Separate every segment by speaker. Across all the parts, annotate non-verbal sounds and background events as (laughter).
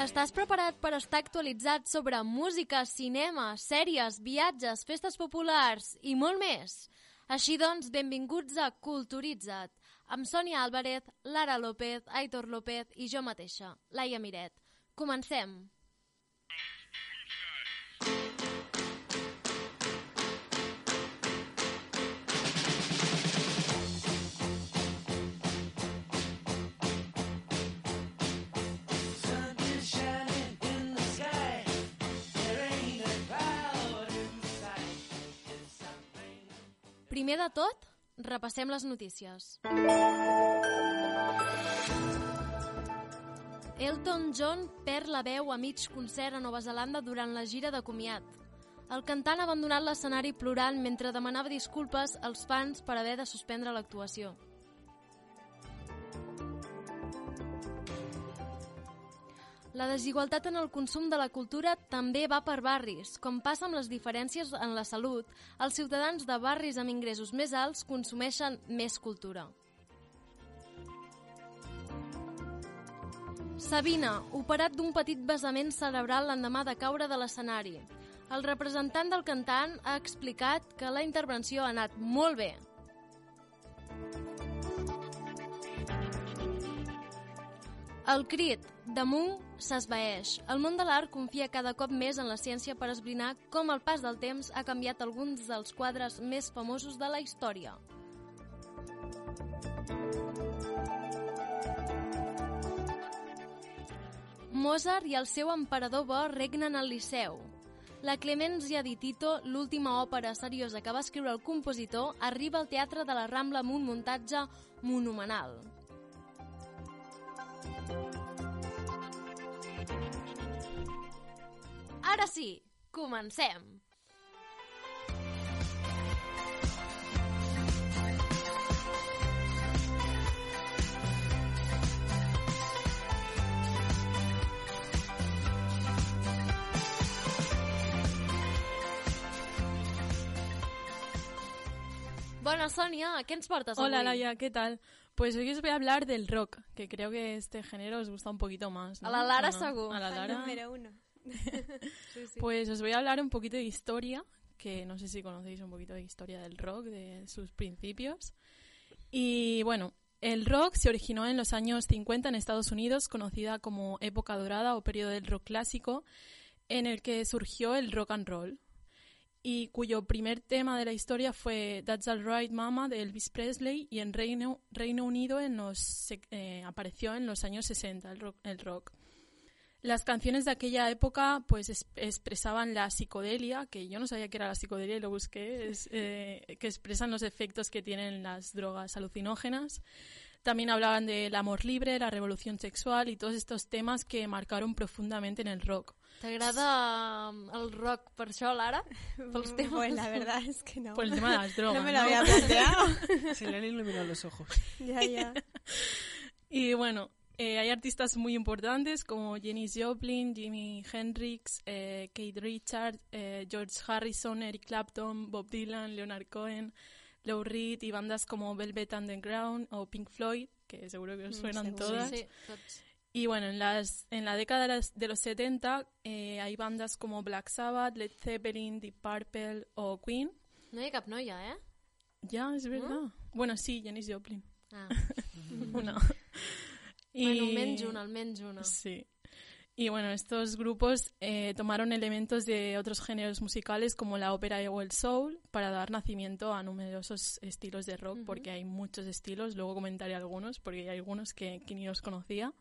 Speaker 1: Estàs preparat per estar actualitzat sobre música, cinema, sèries, viatges, festes populars i molt més? Així doncs, benvinguts a Culturitza't, amb Sònia Álvarez, Lara López, Aitor López i jo mateixa, Laia Miret. Comencem! Primer de tot, repassem les notícies. Elton John perd la veu a mig concert a Nova Zelanda durant la gira de comiat. El cantant ha abandonat l'escenari plorant mentre demanava disculpes als fans per haver de suspendre l'actuació. La desigualtat en el consum de la cultura també va per barris. Com passa amb les diferències en la salut, els ciutadans de barris amb ingressos més alts consumeixen més cultura. Sabina, operat d'un petit vessament cerebral l'endemà de caure de l'escenari. El representant del cantant ha explicat que la intervenció ha anat molt bé. El crit damunt s'esvaeix. El món de l'art confia cada cop més en la ciència per esbrinar com el pas del temps ha canviat alguns dels quadres més famosos de la història. Mozart i el seu emperador bo regnen al Liceu. La Clemència di Tito, l'última òpera seriosa que va escriure el compositor, arriba al Teatre de la Rambla amb un muntatge monumental. Ara sí, comencem! Bona, Sònia, què ens portes
Speaker 2: Hola
Speaker 1: avui?
Speaker 2: Laia, ¿qué tal? Pues hoy os voy a hablar del rock, que creo que este género os gusta un poquito más. ¿no?
Speaker 1: A la Lara
Speaker 2: ¿O no?
Speaker 1: segur.
Speaker 2: A la Lara.
Speaker 3: número uno.
Speaker 2: Pues os voy a hablar un poquito de historia, que no sé si conocéis un poquito de historia del rock, de sus principios. Y bueno, el rock se originó en los años 50 en Estados Unidos, conocida como época dorada o periodo del rock clásico, en el que surgió el rock and roll. Y cuyo primer tema de la historia fue That's Alright Mama de Elvis Presley y en Reino, Reino Unido eh, apareció en los años 60 el rock, el rock. Las canciones de aquella época pues es- expresaban la psicodelia, que yo no sabía que era la psicodelia y lo busqué, es, (laughs) eh, que expresan los efectos que tienen las drogas alucinógenas. También hablaban del amor libre, la revolución sexual y todos estos temas que marcaron profundamente en el rock.
Speaker 1: T'agrada um, el rock per això, Lara? (laughs) Pels temes?
Speaker 3: Pues la verdad es que no.
Speaker 2: Por el tema de las (laughs) drogas.
Speaker 3: no me lo
Speaker 2: ¿no?
Speaker 3: había planteado.
Speaker 4: Se le han iluminado los ojos.
Speaker 3: ya, ya.
Speaker 2: Y bueno, eh, hay artistas muy importantes como Jenny Joplin, Jimi Hendrix, eh, Kate Richards, eh, George Harrison, Eric Clapton, Bob Dylan, Leonard Cohen, Lou Reed y bandas como Velvet Underground o Pink Floyd, que seguro que os
Speaker 3: Mm,
Speaker 2: suenan todas.
Speaker 1: Sí.
Speaker 2: Y bueno, en, las, en la década de, las- de los 70 eh, hay bandas como Black Sabbath, Led Zeppelin, Deep Purple o Queen.
Speaker 1: No hi ha cap noia, eh?
Speaker 2: Ya, es verdad. Bueno, sí, Janis Joplin.
Speaker 1: Ah. (laughs)
Speaker 2: Una. (laughs)
Speaker 1: Bueno, almenys una, almenys una.
Speaker 2: Sí. Y bueno, estos grupos eh, tomaron elementos de otros géneros musicales como la ópera o el soul para dar nacimiento a numerosos estilos de rock, porque hay muchos estilos, luego comentaré algunos, porque hay algunos que, que ni los conocía.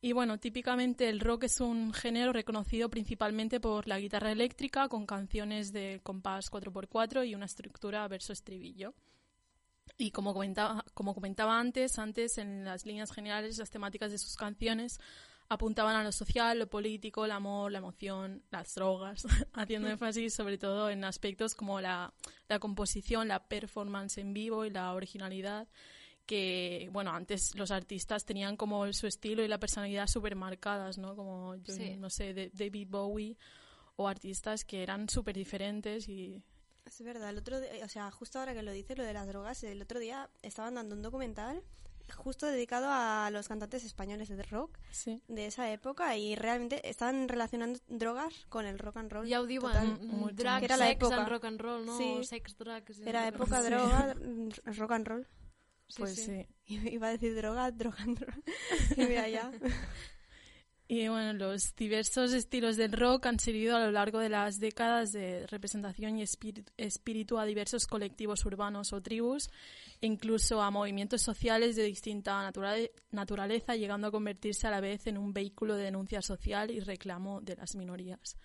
Speaker 2: Y bueno, típicamente el rock es un género reconocido principalmente por la guitarra eléctrica con canciones de compás 4x4 y una estructura verso-estribillo. Y como comentaba, como comentaba antes, antes en las líneas generales las temáticas de sus canciones apuntaban a lo social, lo político, el amor, la emoción, las drogas, (laughs) haciendo énfasis sobre todo en aspectos como la, la composición, la performance en vivo y la originalidad que, bueno, antes los artistas tenían como su estilo y la personalidad súper marcadas, ¿no? Como, yo
Speaker 1: Sí.
Speaker 2: no sé, de David Bowie o artistas que eran súper diferentes y...
Speaker 3: Es verdad, el otro día- o sea, justo ahora que lo dices, lo de las drogas, el otro día estaban dando un documental justo dedicado a los cantantes españoles de rock
Speaker 2: Sí.
Speaker 3: de esa época y realmente estaban relacionando drogas con el rock and roll.
Speaker 1: Diuen,
Speaker 3: total.
Speaker 1: mm, drag,
Speaker 3: Que era la
Speaker 1: sex and rock and roll, no?
Speaker 3: Sí.
Speaker 1: Sex, drugs... and
Speaker 3: Era
Speaker 1: rock and
Speaker 3: época
Speaker 1: roll.
Speaker 3: droga, (laughs) mm, rock and roll.
Speaker 1: Sí,
Speaker 2: Pues
Speaker 1: sí.
Speaker 2: sí. (laughs)
Speaker 3: Iba a decir droga, droga and roll. (laughs) Y mira ya.
Speaker 2: Y bueno, los diversos estilos del rock han servido a lo largo de las décadas de representación y espíritu, a diversos colectivos urbanos o tribus, incluso a movimientos sociales de distinta naturale- naturaleza, llegando a convertirse a la vez en un vehículo de denuncia social y reclamo de las minorías.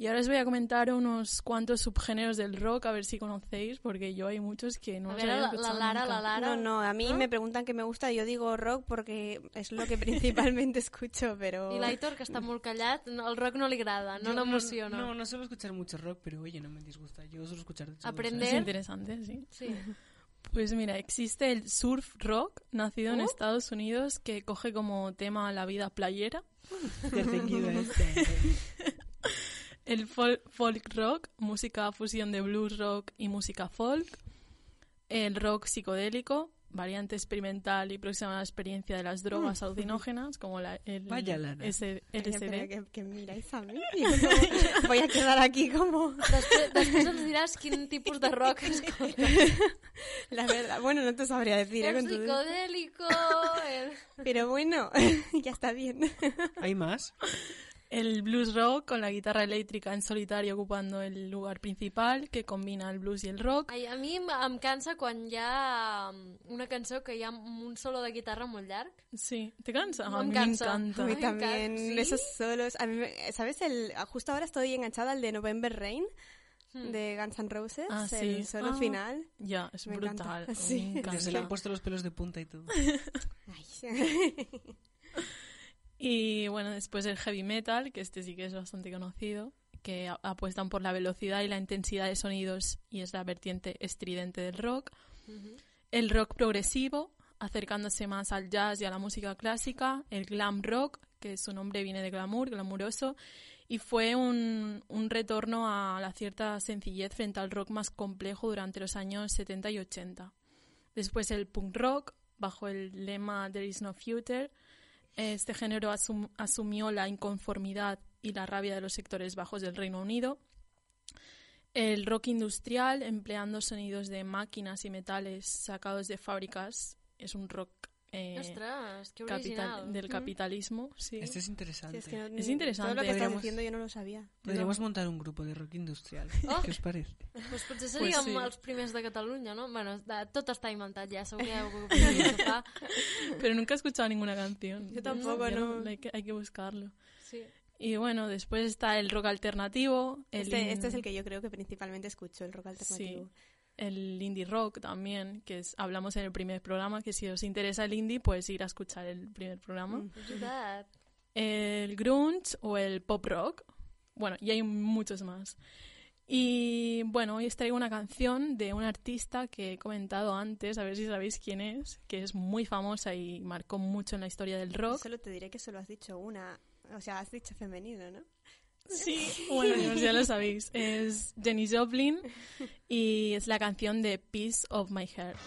Speaker 2: Y ahora os voy a comentar unos cuantos subgéneros del rock, a ver si conocéis, porque yo hay muchos que no
Speaker 1: A
Speaker 2: los había
Speaker 1: la, Lara,
Speaker 2: nunca.
Speaker 1: la Lara...
Speaker 3: No, no, a mí
Speaker 1: ¿No?
Speaker 3: me preguntan qué me gusta y yo digo rock porque es lo que (laughs) principalmente escucho, pero...
Speaker 1: I l'Aitor, que està molt callat, no, el rock no li agrada, no l'emociona.
Speaker 4: No, no suelo escuchar mucho rock, pero oye, no me disgusta. Yo suelo escuchar de
Speaker 1: Aprender.
Speaker 2: Es
Speaker 1: ¿Ver?
Speaker 2: interesante, sí.
Speaker 1: Sí. (laughs)
Speaker 2: Pues mira, existe el surf rock, nacido en
Speaker 1: ¿Oh?
Speaker 2: Estados Unidos, que coge como tema la vida playera. (laughs) El fol- folk rock, música fusión de blues rock y música folk. El rock psicodélico, variante experimental y próxima a la experiencia de las drogas alucinógenas, como la, el
Speaker 4: Vaya,
Speaker 3: Pero,
Speaker 2: LSD.
Speaker 3: que, que miráis a mí. Voy a quedar aquí como...
Speaker 1: Després, després ens diràs quin tipus de rock. (laughs)
Speaker 3: La verdad, bueno, no te sabría decir, ¿eh?
Speaker 1: El
Speaker 3: tu-
Speaker 1: psicodélico... El...
Speaker 3: Pero bueno, (laughs) ya está bien.
Speaker 4: ¿Hay más?
Speaker 2: El blues rock, con la guitarra eléctrica en solitario ocupando el lugar principal, que combina el blues y el rock.
Speaker 1: Ai, a mi em, em cansa quan hi ha um, una cançó que hi ha un solo de guitarra molt llarg.
Speaker 2: Sí, ¿te cansa?
Speaker 1: Me
Speaker 2: a mí
Speaker 1: cansa.
Speaker 2: me encanta.
Speaker 3: A mí
Speaker 1: Ay,
Speaker 3: también,
Speaker 1: ¿sí?
Speaker 3: esos solos. A mí, ¿sabes? El, justo ahora estoy enganchada al de November Rain
Speaker 1: Hmm.
Speaker 3: de Guns N' Roses,
Speaker 2: Ah,
Speaker 3: el
Speaker 2: sí.
Speaker 3: solo
Speaker 2: Ah.
Speaker 3: final.
Speaker 2: Ya, es
Speaker 3: Me
Speaker 2: brutal. (laughs)
Speaker 3: encanta.
Speaker 2: me
Speaker 3: Sí.
Speaker 2: encanta.
Speaker 4: Se le han puesto los pelos de punta y todo. (laughs)
Speaker 3: Ay. (laughs)
Speaker 2: Y bueno, después el heavy metal, que este sí que es bastante conocido, que apuestan por la velocidad y la intensidad de sonidos y es la vertiente estridente del rock. El rock progresivo, acercándose más al jazz y a la música clásica. El glam rock, que su nombre viene de glamour, glamuroso. Y fue un, un retorno a la cierta sencillez frente al rock más complejo durante los años 70 y 80. Después el punk rock, bajo el lema There is no future. Este género asum- asumió la inconformidad y la rabia de los sectores bajos del Reino Unido. El rock industrial, empleando sonidos de máquinas y metales sacados de fábricas, es un rock eh,
Speaker 1: Ostres, que
Speaker 2: capital- del capitalismo. Sí.
Speaker 4: Este es
Speaker 3: Sí,
Speaker 4: interesante.
Speaker 3: es, que no-
Speaker 2: Es interesante.
Speaker 3: Todo lo que estás diciendo yo no lo sabía.
Speaker 4: Podríamos montar un grupo de rock industrial. (laughs)
Speaker 1: Oh.
Speaker 4: ¿Qué os parece?
Speaker 1: Pues potser seríem
Speaker 2: sí.
Speaker 1: els primers de Catalunya, no? Bueno, de, tot està inventat ja, segur que ja ho podríem agafar. (laughs)
Speaker 2: Pero nunca he escuchado ninguna canción.
Speaker 3: Yo tampoco,
Speaker 2: Ya
Speaker 3: no.
Speaker 2: Hay que, hay que buscarlo.
Speaker 1: Sí.
Speaker 2: Y bueno, después está el rock alternativo. El
Speaker 3: Este, este es el que yo creo que principalmente escucho, el rock alternativo.
Speaker 2: El indie rock también, que es, hablamos en el primer programa, que si os interesa el indie, pues ir a escuchar el primer programa.
Speaker 3: Mm.
Speaker 1: Veritat.
Speaker 2: El grunge o el pop rock. Bueno, y hay muchos más. Y bueno, hoy os traigo una canción de un artista que he comentado antes, a ver si sabéis quién es, que es muy famosa y marcó mucho en la historia del rock.
Speaker 3: Solo te diré que solo has dicho una. O sea, has dicho femenino, ¿no?
Speaker 2: Sí, bueno, ya lo sabéis. Es Jenny Joplin y es la canción de Piece of My Heart.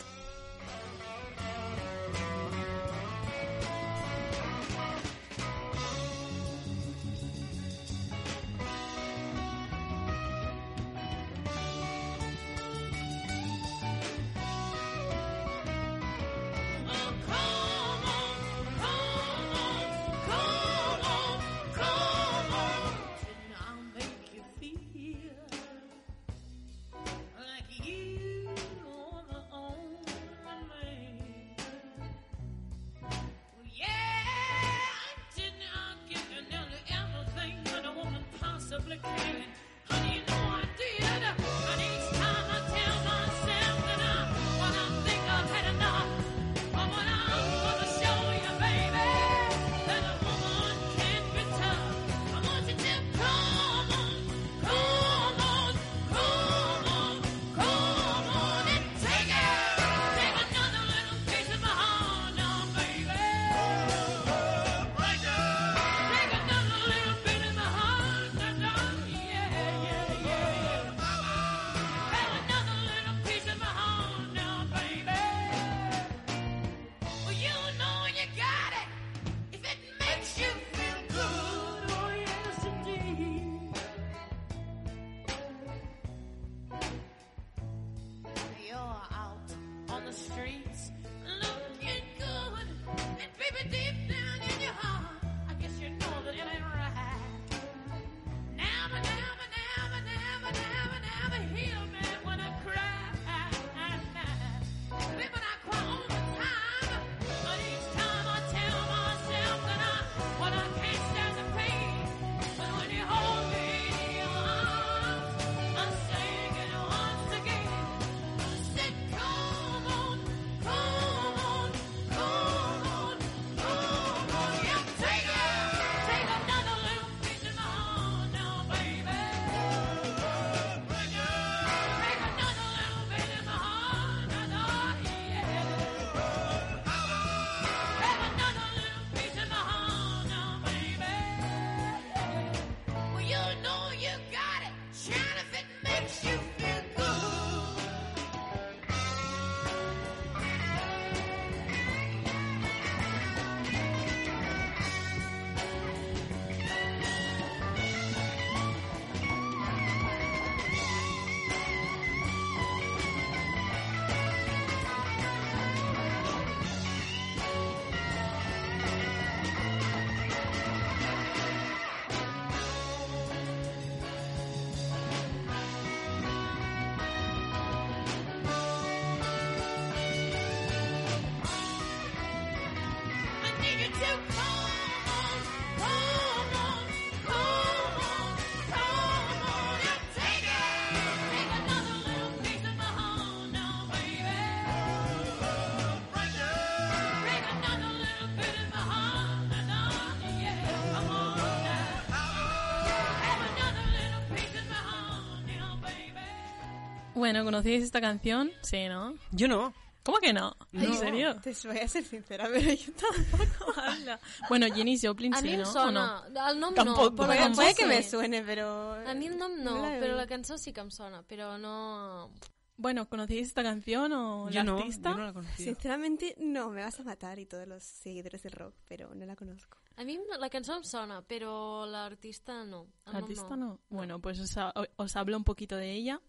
Speaker 2: Bueno, ¿conocíais esta canción? Sí, ¿no?
Speaker 4: Yo no.
Speaker 2: ¿Cómo que no? ¿En
Speaker 4: No.
Speaker 2: serio?
Speaker 3: Te voy a ser sincera, pero yo tampoco. (laughs)
Speaker 2: Hala. Bueno, Jenny Joplin
Speaker 1: A mi
Speaker 2: sí,
Speaker 1: em
Speaker 2: ¿no? ¿O
Speaker 1: sona.
Speaker 2: no?
Speaker 1: El nom
Speaker 2: Tampoc,
Speaker 1: no, però la cançó
Speaker 3: Puede que
Speaker 1: sí.
Speaker 3: me suene, pero...
Speaker 1: A mi el nom no,
Speaker 3: No la oído.
Speaker 1: la cançó sí que em sona, però no...
Speaker 2: Bueno, ¿conocíais esta canción o
Speaker 4: Yo
Speaker 2: la
Speaker 4: no.
Speaker 2: artista?
Speaker 4: Yo no la conocía.
Speaker 3: Sinceramente, no, me vas a matar y todos los seguidores del rock, pero no la conozco.
Speaker 1: A mi la cançó em sona, però l'artista no. El
Speaker 2: ¿La artista no? Bueno, pues os, ha- os hablo un poquito de ella.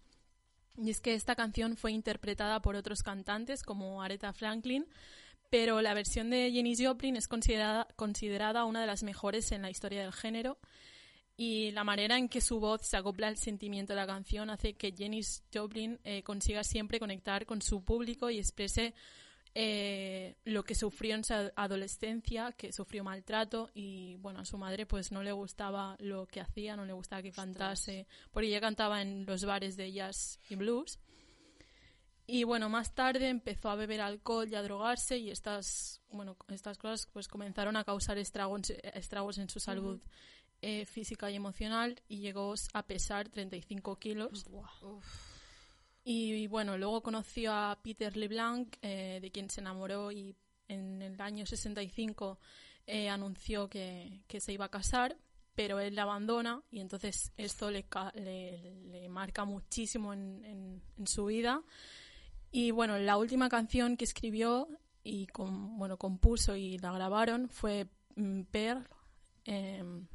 Speaker 2: Y es que esta canción fue interpretada por otros cantantes como Aretha Franklin, pero la versión de Jenny Joplin es considerada, considerada una de las mejores en la historia del género. Y la manera en que su voz se acopla al sentimiento de la canción hace que Jenny Joplin eh, consiga siempre conectar con su público y exprese eh, lo que sufrió en su adolescencia, que sufrió maltrato y bueno, a su madre pues no le gustaba lo que hacía, no le gustaba que cantase, porque ella cantaba en los bares de jazz y blues. Y bueno, más tarde empezó a beber alcohol y a drogarse y estas, bueno, estas cosas pues comenzaron a causar estragos, estragos en su salud eh, física y emocional y llegó a pesar 35 kilos. Y, bueno, luego conoció a Peter LeBlanc, eh, de quien se enamoró y en el año 65 eh, anunció que, que se iba a casar, pero él la abandona y entonces esto le, le, le marca muchísimo en, en- en su vida. Y bueno, la última canción que escribió y con, bueno, compuso y la grabaron fue mm, Pearl. em,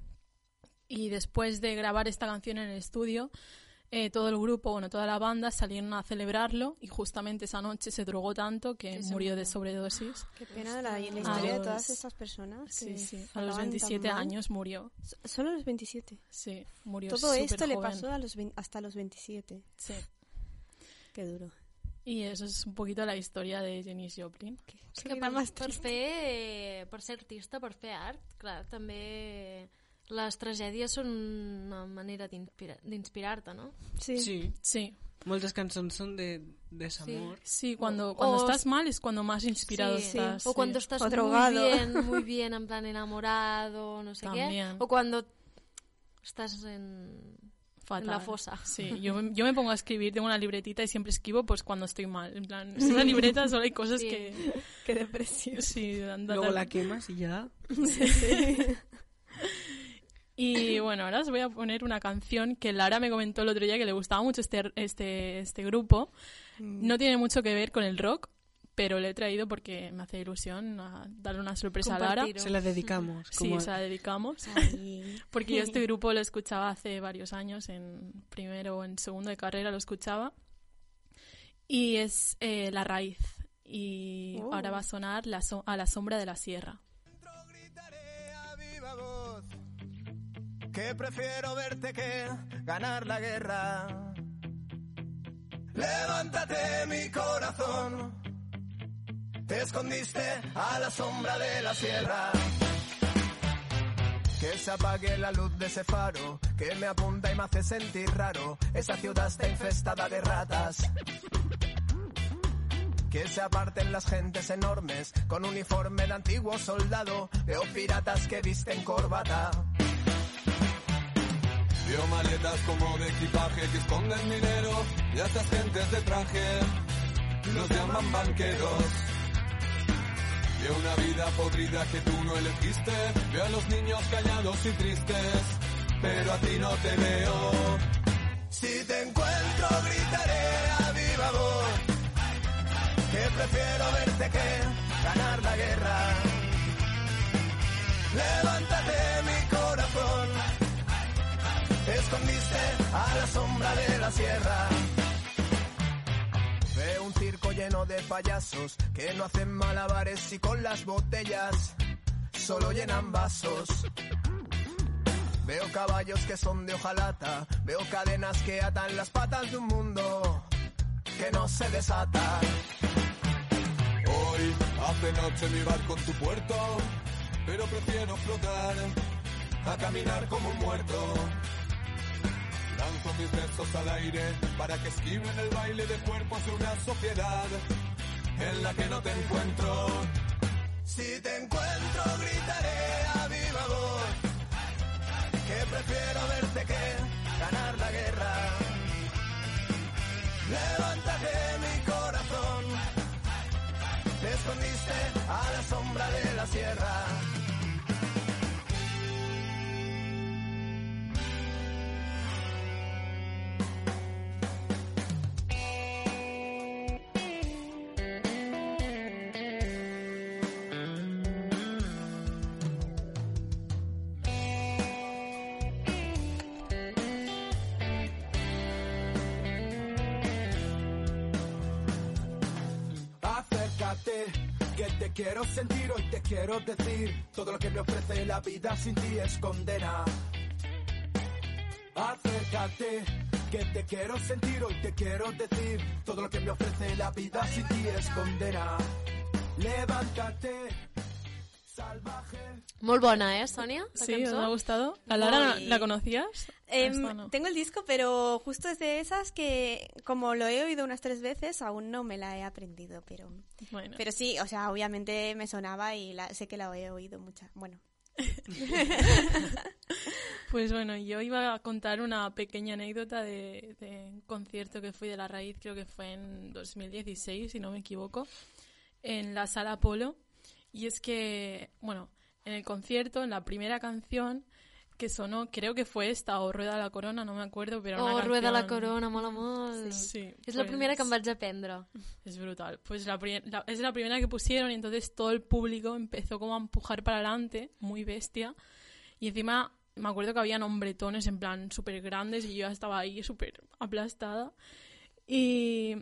Speaker 2: y después de grabar esta canción en el estudio, eh, todo el grupo, bueno, toda la banda salieron a celebrarlo y justamente esa noche se drogó tanto que
Speaker 1: Que
Speaker 2: murió de sobredosis.
Speaker 3: Qué pena la, la
Speaker 2: A
Speaker 3: historia de
Speaker 2: los-
Speaker 3: todas esas personas.
Speaker 2: Sí,
Speaker 3: que
Speaker 2: sí, a los
Speaker 3: acaban tan
Speaker 2: 27
Speaker 3: mal.
Speaker 2: años murió.
Speaker 3: So- Solo a los 27.
Speaker 2: Sí, murió
Speaker 3: Todo esto le
Speaker 2: superjoven.
Speaker 3: pasó a los vein- hasta los 27.
Speaker 2: Sí.
Speaker 3: Qué duro.
Speaker 2: Y eso es un poquito la historia de Janis Joplin.
Speaker 1: Que
Speaker 3: vida
Speaker 1: per,
Speaker 3: más
Speaker 1: per, fer, per ser artista, per fer art, clar, també les tragèdies són una manera d'inspira- d'inspirar-te, no?
Speaker 3: Sí.
Speaker 4: Sí.
Speaker 2: Sí,
Speaker 4: Moltes cançons són de desamor.
Speaker 2: sí, cuando, cuando
Speaker 1: O-
Speaker 2: estás mal es cuando más inspirado
Speaker 1: Sí,
Speaker 2: estás.
Speaker 1: O
Speaker 2: sí.
Speaker 1: cuando estás
Speaker 3: O
Speaker 1: muy
Speaker 3: drogado.
Speaker 1: bien, muy bien, en plan enamorado, no sé
Speaker 2: También.
Speaker 1: qué. O cuando estás en,
Speaker 2: Fatal.
Speaker 1: en la fosa.
Speaker 2: Sí, yo, me- yo me pongo a escribir, tengo una libretita y siempre escribo pues cuando estoy mal. En plan, en esa libreta solo hay cosas
Speaker 1: Sí.
Speaker 2: que...
Speaker 3: Qué depresión.
Speaker 2: Sí,
Speaker 4: Luego la quemas y ya. (laughs) (laughs)
Speaker 2: Y bueno, ahora os voy a poner una canción que Lara me comentó el otro día que le gustaba mucho este, este, este grupo. No tiene mucho que ver con el rock, pero le he traído porque me hace ilusión a darle una sorpresa a Lara.
Speaker 4: Se la dedicamos.
Speaker 2: Sí,
Speaker 4: como-
Speaker 2: se la dedicamos. Porque yo este (laughs) grupo lo escuchaba hace varios años, en primero o en segundo de carrera lo escuchaba. Y es eh, La Raíz. Y
Speaker 3: Oh.
Speaker 2: ahora va a sonar la so- A la sombra de la sierra.
Speaker 5: Que prefiero verte que ganar la guerra. Levántate mi corazón, te escondiste a la sombra de la sierra. Que se apague la luz de ese faro que me apunta y me hace sentir raro. Esa ciudad está infestada de ratas. Que se aparten las gentes enormes con uniforme de antiguo soldado. Veo piratas que visten corbata.
Speaker 6: Veo maletas como de equipaje que esconden dinero y a estas gentes de traje los llaman banqueros. Veo una vida podrida que tú no elegiste, veo a los niños callados y tristes, pero a ti no te veo.
Speaker 5: Si te encuentro gritaré a viva voz que prefiero verte que ganar la guerra. Levántate escondiste a la sombra de la sierra. Veo un circo lleno de payasos que no hacen malabares y con las botellas solo llenan vasos. Veo caballos que son de hojalata, veo cadenas que atan las patas de un mundo que no se desata.
Speaker 6: Hoy hace noche mi barco en tu puerto, pero prefiero flotar a caminar como un muerto. Mis besos al aire para que esquiven el baile de cuerpos de una sociedad en la que no te encuentro.
Speaker 5: Si te encuentro gritaré a viva voz que prefiero verte que ganar la guerra. Levántate mi corazón, te escondiste a la sombra de la sierra.
Speaker 7: Quiero decir, todo lo que me ofrece la vida sin ti es condena. Acércate, que te quiero sentir, hoy te quiero decir, todo lo que me ofrece la vida sin ti es condena. Levántate,
Speaker 1: Molt bona, eh, Sònia? la
Speaker 2: Sí, ¿os
Speaker 1: cançó?
Speaker 2: ha gustado? ¿A Lara
Speaker 3: Muy.
Speaker 2: la conocías?
Speaker 3: Em,
Speaker 2: no.
Speaker 3: Tengo el disco, pero justo es de esas que, como lo he oído unas tres veces, aún no me la he aprendido, pero...
Speaker 2: Bueno,
Speaker 3: Pero sí, o sea, obviamente me sonaba y la, sé que la he oído muchas. Bueno, (laughs)
Speaker 2: pues bueno, yo iba a contar una pequeña anécdota de, de un concierto que fui de La Raíz, creo que fue en 2016, si no me equivoco, en la Sala Apolo. Y es que, bueno, en el concierto, en la primera canción que sonó, creo que fue esta, o Rueda la Corona, no me acuerdo, pero era
Speaker 1: Oh,
Speaker 2: una
Speaker 1: Rueda la
Speaker 2: canción-
Speaker 1: Corona, mola molt.
Speaker 2: Sí,
Speaker 1: És la
Speaker 2: pues-
Speaker 1: primera que em vaig aprendre. (laughs)
Speaker 2: Es brutal. Pues la, la- es la primera que pusieron y entonces todo el público empezó como a empujar para adelante, muy bestia. Y encima me acuerdo que habían hombretones en plan súper grandes y yo estaba ahí súper aplastada. Y,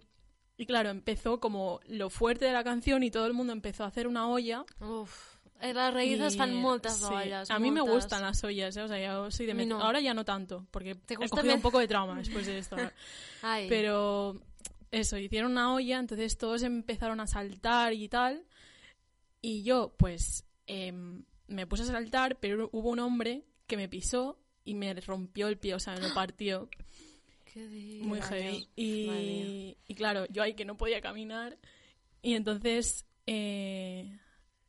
Speaker 2: y claro, empezó como lo fuerte de la canción y todo el mundo empezó a hacer una olla.
Speaker 1: Uf, a les raïces
Speaker 2: y-
Speaker 1: fan moltes
Speaker 2: sí,
Speaker 1: olles.
Speaker 2: A mí me
Speaker 1: moltes.
Speaker 2: gustan las ollas, ¿eh? o sea, yo soy de met-
Speaker 1: no.
Speaker 2: Ahora ya no tanto, porque
Speaker 1: ¿Te
Speaker 2: he cogido
Speaker 1: me-
Speaker 2: un poco de trauma después de (laughs) esto. Pero eso, hicieron una olla, entonces todos empezaron a saltar y tal. Y yo, pues, em, me puse a saltar, pero hubo un hombre que me pisó y me rompió el pie, o sea, me lo partió. Muy heavy. Y, y claro, yo ahí que no podía caminar. Y entonces, eh,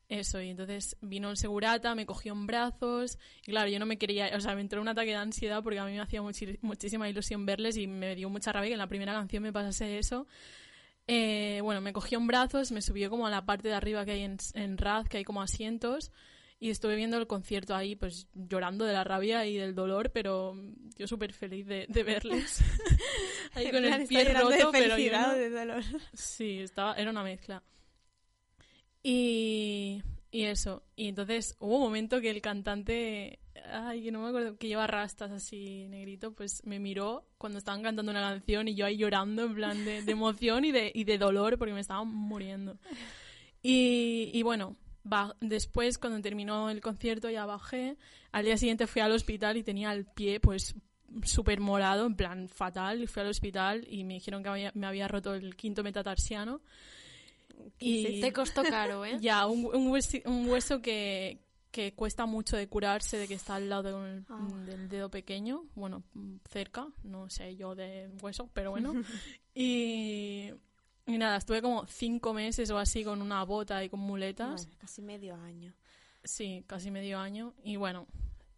Speaker 2: eso, y entonces vino el segurata, me cogió en brazos. Y claro, yo no me quería, o sea, me entró un ataque de ansiedad porque a mí me hacía muchi- muchísima ilusión verles y me dio mucha rabia que en la primera canción me pasase eso. Eh, bueno, me cogió en brazos, me subió como a la parte de arriba que hay en, en Raz, que hay como asientos. Y estuve viendo el concierto ahí, pues llorando de la rabia y del dolor, pero yo súper feliz de, de verles. (laughs) ahí con el pie roto,
Speaker 3: de
Speaker 2: pero yo no-
Speaker 3: de dolor.
Speaker 2: Sí, estaba, era una mezcla. Y, y eso. Y entonces hubo un momento que el cantante, ay, que no me acuerdo, que lleva rastas así negrito, pues me miró cuando estaban cantando una canción y yo ahí llorando en plan de, de emoción y de, y de dolor porque me estaba muriendo. Y, y bueno, después, cuando terminó el concierto, ya bajé. Al día siguiente fui al hospital y tenía el pie, pues, súper morado, en plan fatal. Y fui al hospital y me dijeron que había- me había roto el quinto metatarsiano. Y
Speaker 1: Te costó caro, ¿eh? (laughs)
Speaker 2: ya, un, un huesi- un hueso que, que cuesta mucho de curarse, de que está al lado del,
Speaker 3: Ah.
Speaker 2: del dedo pequeño, bueno, cerca, no sé yo de hueso, pero bueno. (laughs) y, y nada, estuve como cinco meses o así con una bota y con muletas.
Speaker 3: Bueno, casi medio año.
Speaker 2: Sí, casi medio año. Y bueno,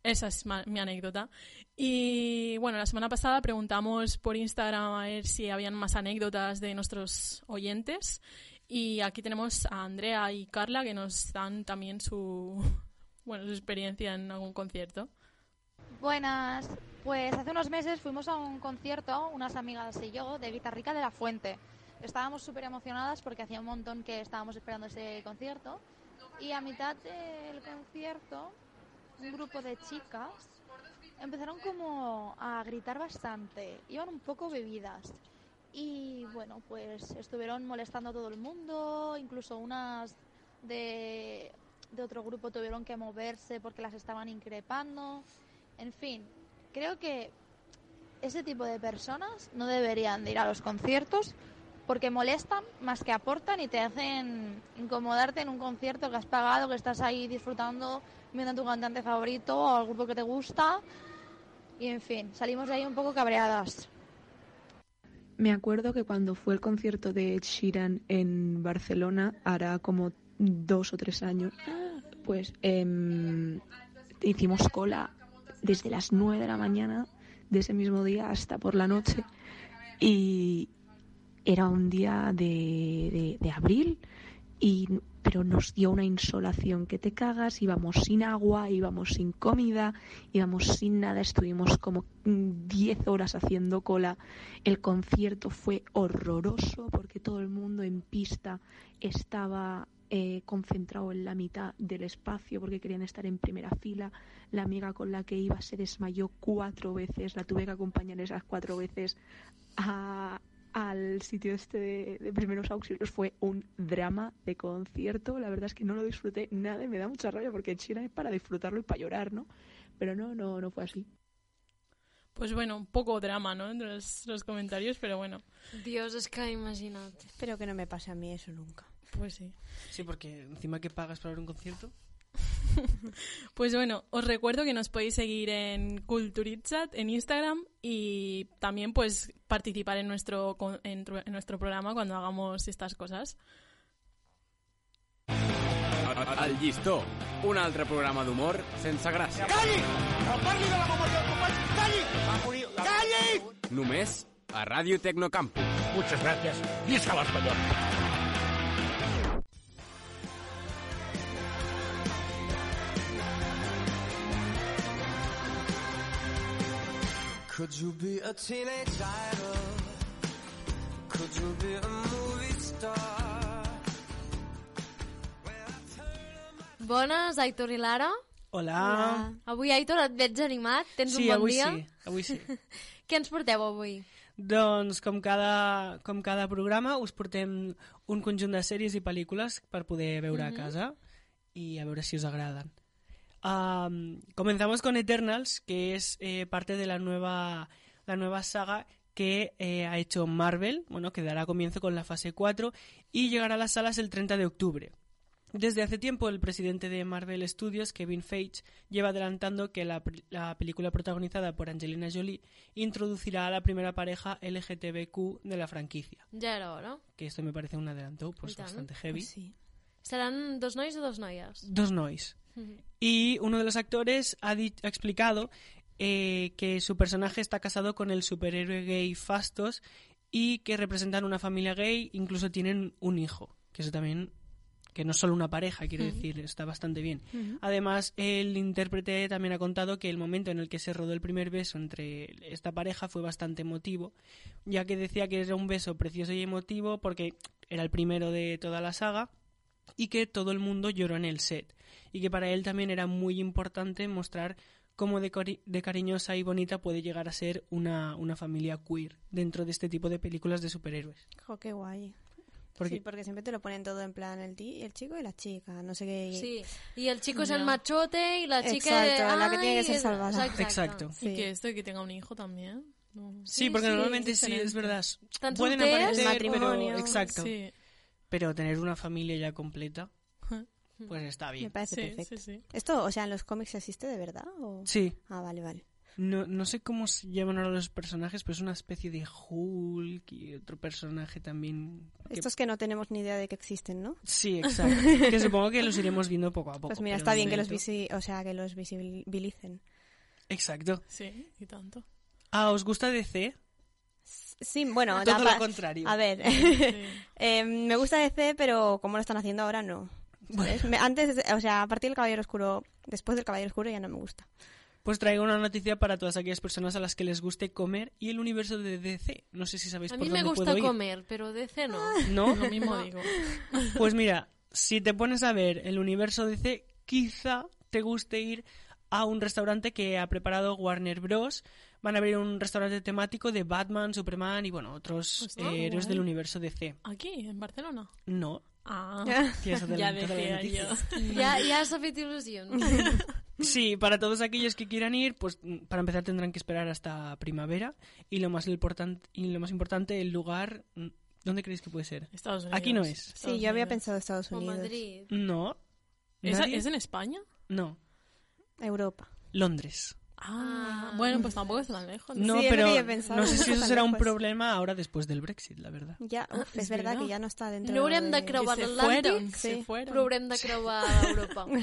Speaker 2: esa es mi anécdota. Y bueno, la semana pasada preguntamos por Instagram a ver si habían más anécdotas de nuestros oyentes. Y aquí tenemos a Andrea y Carla que nos dan también su, (laughs) bueno, su experiencia en algún concierto.
Speaker 8: Buenas, pues hace unos meses fuimos a un concierto, unas amigas y yo, de Guitarrica de la Fuente. Estábamos súper emocionadas porque hacía un montón que estábamos esperando ese concierto. Y a mitad del concierto, un grupo de chicas empezaron como a gritar bastante. Iban un poco bebidas. Y bueno, pues estuvieron molestando a todo el mundo, incluso unas de, de otro grupo tuvieron que moverse porque las estaban increpando. En fin, creo que ese tipo de personas no deberían de ir a los conciertos porque molestan más que aportan y te hacen incomodarte en un concierto que has pagado, que estás ahí disfrutando, viendo a tu cantante favorito o al grupo que te gusta. Y en fin, salimos de ahí un poco cabreadas.
Speaker 9: Me acuerdo que cuando fue el concierto de Ed Sheeran en Barcelona, hará como dos o tres años, pues em, hicimos cola desde las nueve de la mañana de ese mismo día hasta por la noche y era un día de, de- abril y pero nos dio una insolación que te cagas, íbamos sin agua, íbamos sin comida, íbamos sin nada, estuvimos como mm, 10 horas haciendo cola. El concierto fue horroroso porque todo el mundo en pista estaba eh, concentrado en la mitad del espacio porque querían estar en primera fila. La amiga con la que iba se desmayó cuatro veces, la tuve que acompañar esas cuatro veces a- al sitio este de, de primeros auxilios. Fue un drama de concierto. La verdad es que no lo disfruté nada y me da mucha rabia porque en China es para disfrutarlo y para llorar, ¿no? Pero no, no, no fue así.
Speaker 2: Pues bueno, un poco drama, ¿no? Entre los, los comentarios, pero bueno,
Speaker 1: Dios, es que imagínate.
Speaker 3: Espero que no me pase a mí eso nunca.
Speaker 2: pues sí.
Speaker 4: Sí, porque encima que pagas para ver un concierto. (laughs)
Speaker 2: Pues bueno, os recuerdo que nos podéis seguir en Culturitzat en Instagram y también pues participar en nuestro en, en nuestro programa cuando hagamos estas cosas.
Speaker 10: El llistó, un altre programa d'humor sense gràcia.
Speaker 7: Calli! No parli de la memòria del company! Calli! Calli!
Speaker 10: Només a Ràdio Tecnocampus.
Speaker 7: Muchas gracias. Visca l'espanyol!
Speaker 11: Could you be a teenage idol? Could you be a movie star?
Speaker 1: Bones, Aitor i Lara.
Speaker 4: Hola.
Speaker 1: Avui, Aitor, et veig animat. Tens
Speaker 4: Sí,
Speaker 1: un bon
Speaker 4: avui
Speaker 1: dia?
Speaker 4: sí, avui sí. (laughs)
Speaker 1: Què ens porteu avui?
Speaker 4: Doncs, com cada, com cada programa, us portem un conjunt de sèries i pel·lícules per poder veure
Speaker 1: Mhm.
Speaker 4: a casa y a ver si os agradan. Am, comenzamos con Eternals, que es eh, parte de la nueva, la nueva saga que eh, ha hecho Marvel, bueno, que dará comienzo con la fase 4 y llegará a las salas el 30 de octubre. Desde hace tiempo, el presidente de Marvel Studios, Kevin Feige, lleva adelantando que la, la película protagonizada por Angelina Jolie introducirá a la primera pareja LGTBQ de la franquicia.
Speaker 1: Ja era hora.
Speaker 4: Que esto me parece un adelanto pues, bastante heavy.
Speaker 3: Sí.
Speaker 1: Seran dos nois o dos noies?
Speaker 4: Dos nois. (laughs) Y uno de los actores ha, ha explicado eh, que su personaje está casado con el superhéroe gay Fastos y que representan una familia gay, incluso tienen un hijo, que eso también, que no es solo una pareja, quiero decir, está bastante bien. Además, el intérprete también ha contado que el momento en el que se rodó el primer beso entre esta pareja fue bastante emotivo, ya que decía que era un beso precioso y emotivo porque era el primero de toda la saga y que todo el mundo lloró en el set y que para él también era muy importante mostrar cómo de, cari- de cariñosa y bonita puede llegar a ser una, una familia queer dentro de este tipo de películas de superhéroes.
Speaker 3: Jo, qué guay.
Speaker 4: Porque
Speaker 3: Sí, porque siempre te lo ponen todo en plan el, el chico y la chica, no sé qué.
Speaker 1: Sí, y el chico es el machote y la chica
Speaker 3: Exacto, la que tiene que ser
Speaker 1: es-
Speaker 3: salvada.
Speaker 4: Exacto.
Speaker 2: Y que esto de que tenga un hijo también. No.
Speaker 4: Sí, porque
Speaker 1: sí,
Speaker 4: normalmente sí,
Speaker 2: diferente.
Speaker 4: es verdad. Pueden aparecer,
Speaker 3: matrimonio.
Speaker 4: pero exacto.
Speaker 2: Sí.
Speaker 4: Pero tener una familia ya completa, pues está
Speaker 3: Me
Speaker 4: bien.
Speaker 3: parece
Speaker 2: Sí,
Speaker 3: perfecto.
Speaker 2: sí, sí.
Speaker 3: ¿Esto, o sea, en los cómics existe de verdad? O...
Speaker 4: Sí.
Speaker 3: Ah, vale, vale.
Speaker 4: No, no sé cómo se llaman ahora los personajes, pero es una especie de Hulk y otro personaje también. que-
Speaker 3: Estos que no tenemos ni idea de que existen, ¿no?
Speaker 4: Sí, (laughs) exacto. que supongo que los iremos viendo poco a poco.
Speaker 3: Pues mira, está bien que los, visi o sea, que los visibilicen.
Speaker 4: Exacto.
Speaker 2: Sí, y tanto.
Speaker 4: Ah, ¿os gusta DC?
Speaker 3: Sí, bueno,
Speaker 4: Todo lo contrario.
Speaker 3: A ver, (laughs) eh, me gusta DC, pero como lo están haciendo ahora, no. ¿sabes? Me- antes, o sea, a partir del Caballero Oscuro, después del Caballero Oscuro ya no me gusta.
Speaker 4: Pues traigo una noticia para todas aquellas personas a las que les guste comer y el universo de DC. No sé si sabéis
Speaker 1: A
Speaker 4: por
Speaker 1: mí me
Speaker 4: dónde
Speaker 1: gusta
Speaker 4: ir.
Speaker 1: comer, pero DC no. (laughs)
Speaker 4: ¿No?
Speaker 2: Lo mismo
Speaker 1: No.
Speaker 2: digo. (laughs)
Speaker 4: Pues mira, si te pones a ver el universo DC, quizá te guste ir a un restaurante que ha preparado Warner Bros. Van a abrir un restaurante temático de Batman, Superman y bueno, otros
Speaker 2: Hostia,
Speaker 4: eh, héroes del universo DC.
Speaker 2: ¿Aquí, en Barcelona?
Speaker 4: No.
Speaker 2: Ah, (laughs) (laughs) ya decía yo. (laughs)
Speaker 1: Ya, ya s'ha fet il·lusió.
Speaker 4: Sí, para todos aquellos que quieran ir, pues para empezar tendrán que esperar hasta primavera y lo más importante y lo más importante el lugar mm, ¿dónde creéis que puede ser?
Speaker 2: Estados Unidos.
Speaker 4: Aquí no es.
Speaker 3: Sí, yo había pensado Estados
Speaker 1: O
Speaker 3: Unidos.
Speaker 1: Madrid.
Speaker 4: No.
Speaker 2: ¿Es,
Speaker 4: ¿Nadie?
Speaker 2: ¿Es en España?
Speaker 4: No,
Speaker 3: Europa.
Speaker 4: Londres.
Speaker 2: Ah, bueno, pues tampoco está tan lejos.
Speaker 4: No,
Speaker 3: Sí,
Speaker 4: pero no sé si eso (laughs) será un problema ahora después del Brexit, la verdad.
Speaker 3: Ya,
Speaker 2: Ah,
Speaker 3: es,
Speaker 2: es
Speaker 3: verdad, que ya no está dentro
Speaker 1: No haurem de
Speaker 3: de...
Speaker 1: creuar
Speaker 2: Que se
Speaker 1: l'Atlàntic,
Speaker 2: fueron, se
Speaker 1: sí,
Speaker 2: fueron.
Speaker 1: però haurem de creuar Europa. (laughs)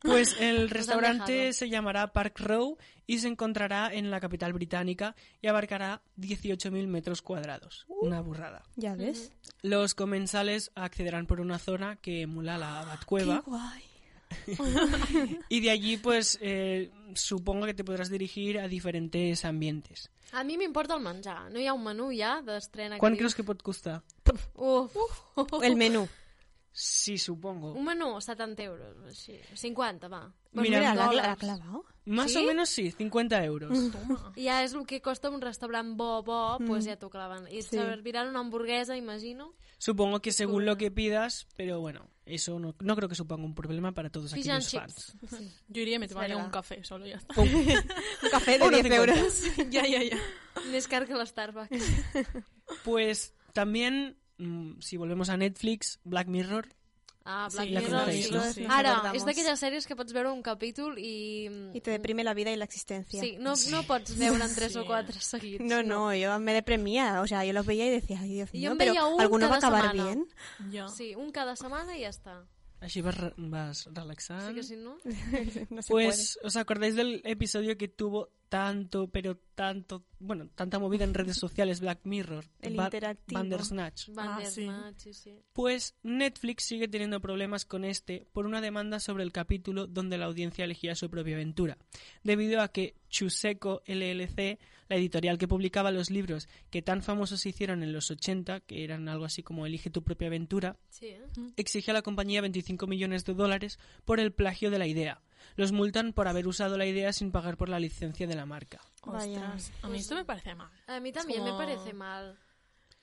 Speaker 4: Pues el restaurante se llamará Park Row y se encontrará en la capital británica y abarcará 18.000 metros cuadrados. Una burrada.
Speaker 3: Ya ves.
Speaker 4: Los comensales accederán por una zona que emula la Batcueva
Speaker 3: Qué guay. (laughs)
Speaker 4: y de allí pues eh, supongo que te podrás dirigir a diferentes ambientes.
Speaker 1: A mi m'importa el menjar. No hi ha un menú ja d'estrena
Speaker 4: ¿Cuán
Speaker 1: que
Speaker 4: crees que pot costar?
Speaker 1: diu... Uf.
Speaker 3: El menú.
Speaker 4: Sí, supongo.
Speaker 1: Un menú, 70 euros, així. 50, va.
Speaker 3: Pues
Speaker 4: Mira,
Speaker 3: mira, la, la ha clavado.
Speaker 4: Más
Speaker 1: ¿Sí?
Speaker 4: o menos sí, 50 euros. (laughs)
Speaker 1: Ja és el que costa un restaurant bo, bo, mm. pues ja t'ho claven. I
Speaker 3: Sí.
Speaker 1: sí. serviran una hamburguesa, imagino.
Speaker 4: Supongo que según lo que pidas, pero bueno, eso no, no creo que suponga un problema para todos
Speaker 1: Fish
Speaker 4: aquellos fans. (laughs)
Speaker 2: Yo iría y me tomaría un café solo, ya está. (laughs)
Speaker 4: Un-
Speaker 3: café de
Speaker 4: Uno
Speaker 3: 10
Speaker 4: cincuenta.
Speaker 3: euros. (laughs)
Speaker 2: ya, ya, ya.
Speaker 1: Més car que l'Starbucks.
Speaker 4: Pues también, mm, si volvemos a Netflix, Black Mirror,
Speaker 1: Ah, Black
Speaker 2: Sí,
Speaker 4: la
Speaker 1: Mirror, sí.
Speaker 4: ¿no?
Speaker 3: Sí.
Speaker 1: Ara, és d'aquelles sèries que pots veure un capítol i...
Speaker 3: Y te deprime la vida y la existencia.
Speaker 1: Sí, no, no pots veure en tres
Speaker 2: Sí.
Speaker 1: o quatre seguits.
Speaker 3: No, no, yo me deprimía. O sea, yo los veía y decía, ay, Dios mío, pero ¿alguno va a acabar
Speaker 1: semana.
Speaker 3: bien?
Speaker 2: Ya.
Speaker 1: Sí, un cada setmana i ja està.
Speaker 4: así vas, re- vas relaxando.
Speaker 1: Sí que si no... (laughs)
Speaker 3: No se
Speaker 4: Pues, ¿os acordáis del episodio que tuvo tanto, pero tanto, bueno, tanta movida en redes sociales, Black Mirror?
Speaker 3: El
Speaker 4: Ba-
Speaker 3: interactivo.
Speaker 4: Bandersnatch.
Speaker 1: Bandersnatch, sí. sí.
Speaker 4: Pues Netflix sigue teniendo problemas con este por una demanda sobre el capítulo donde la audiencia elegía su propia aventura, debido a que Chuseko LLC, la editorial que publicaba los libros que tan famosos se hicieron en los 80, que eran algo así como Elige tu propia aventura,
Speaker 1: Sí, eh?
Speaker 4: exige a la compañía 25 millones de dólares por el plagio de la idea. Los multan por haber usado la idea sin pagar por la licencia de la marca.
Speaker 3: Vaya.
Speaker 2: Ostras, a mí esto me parece mal.
Speaker 1: A també
Speaker 2: como-
Speaker 1: me parece mal.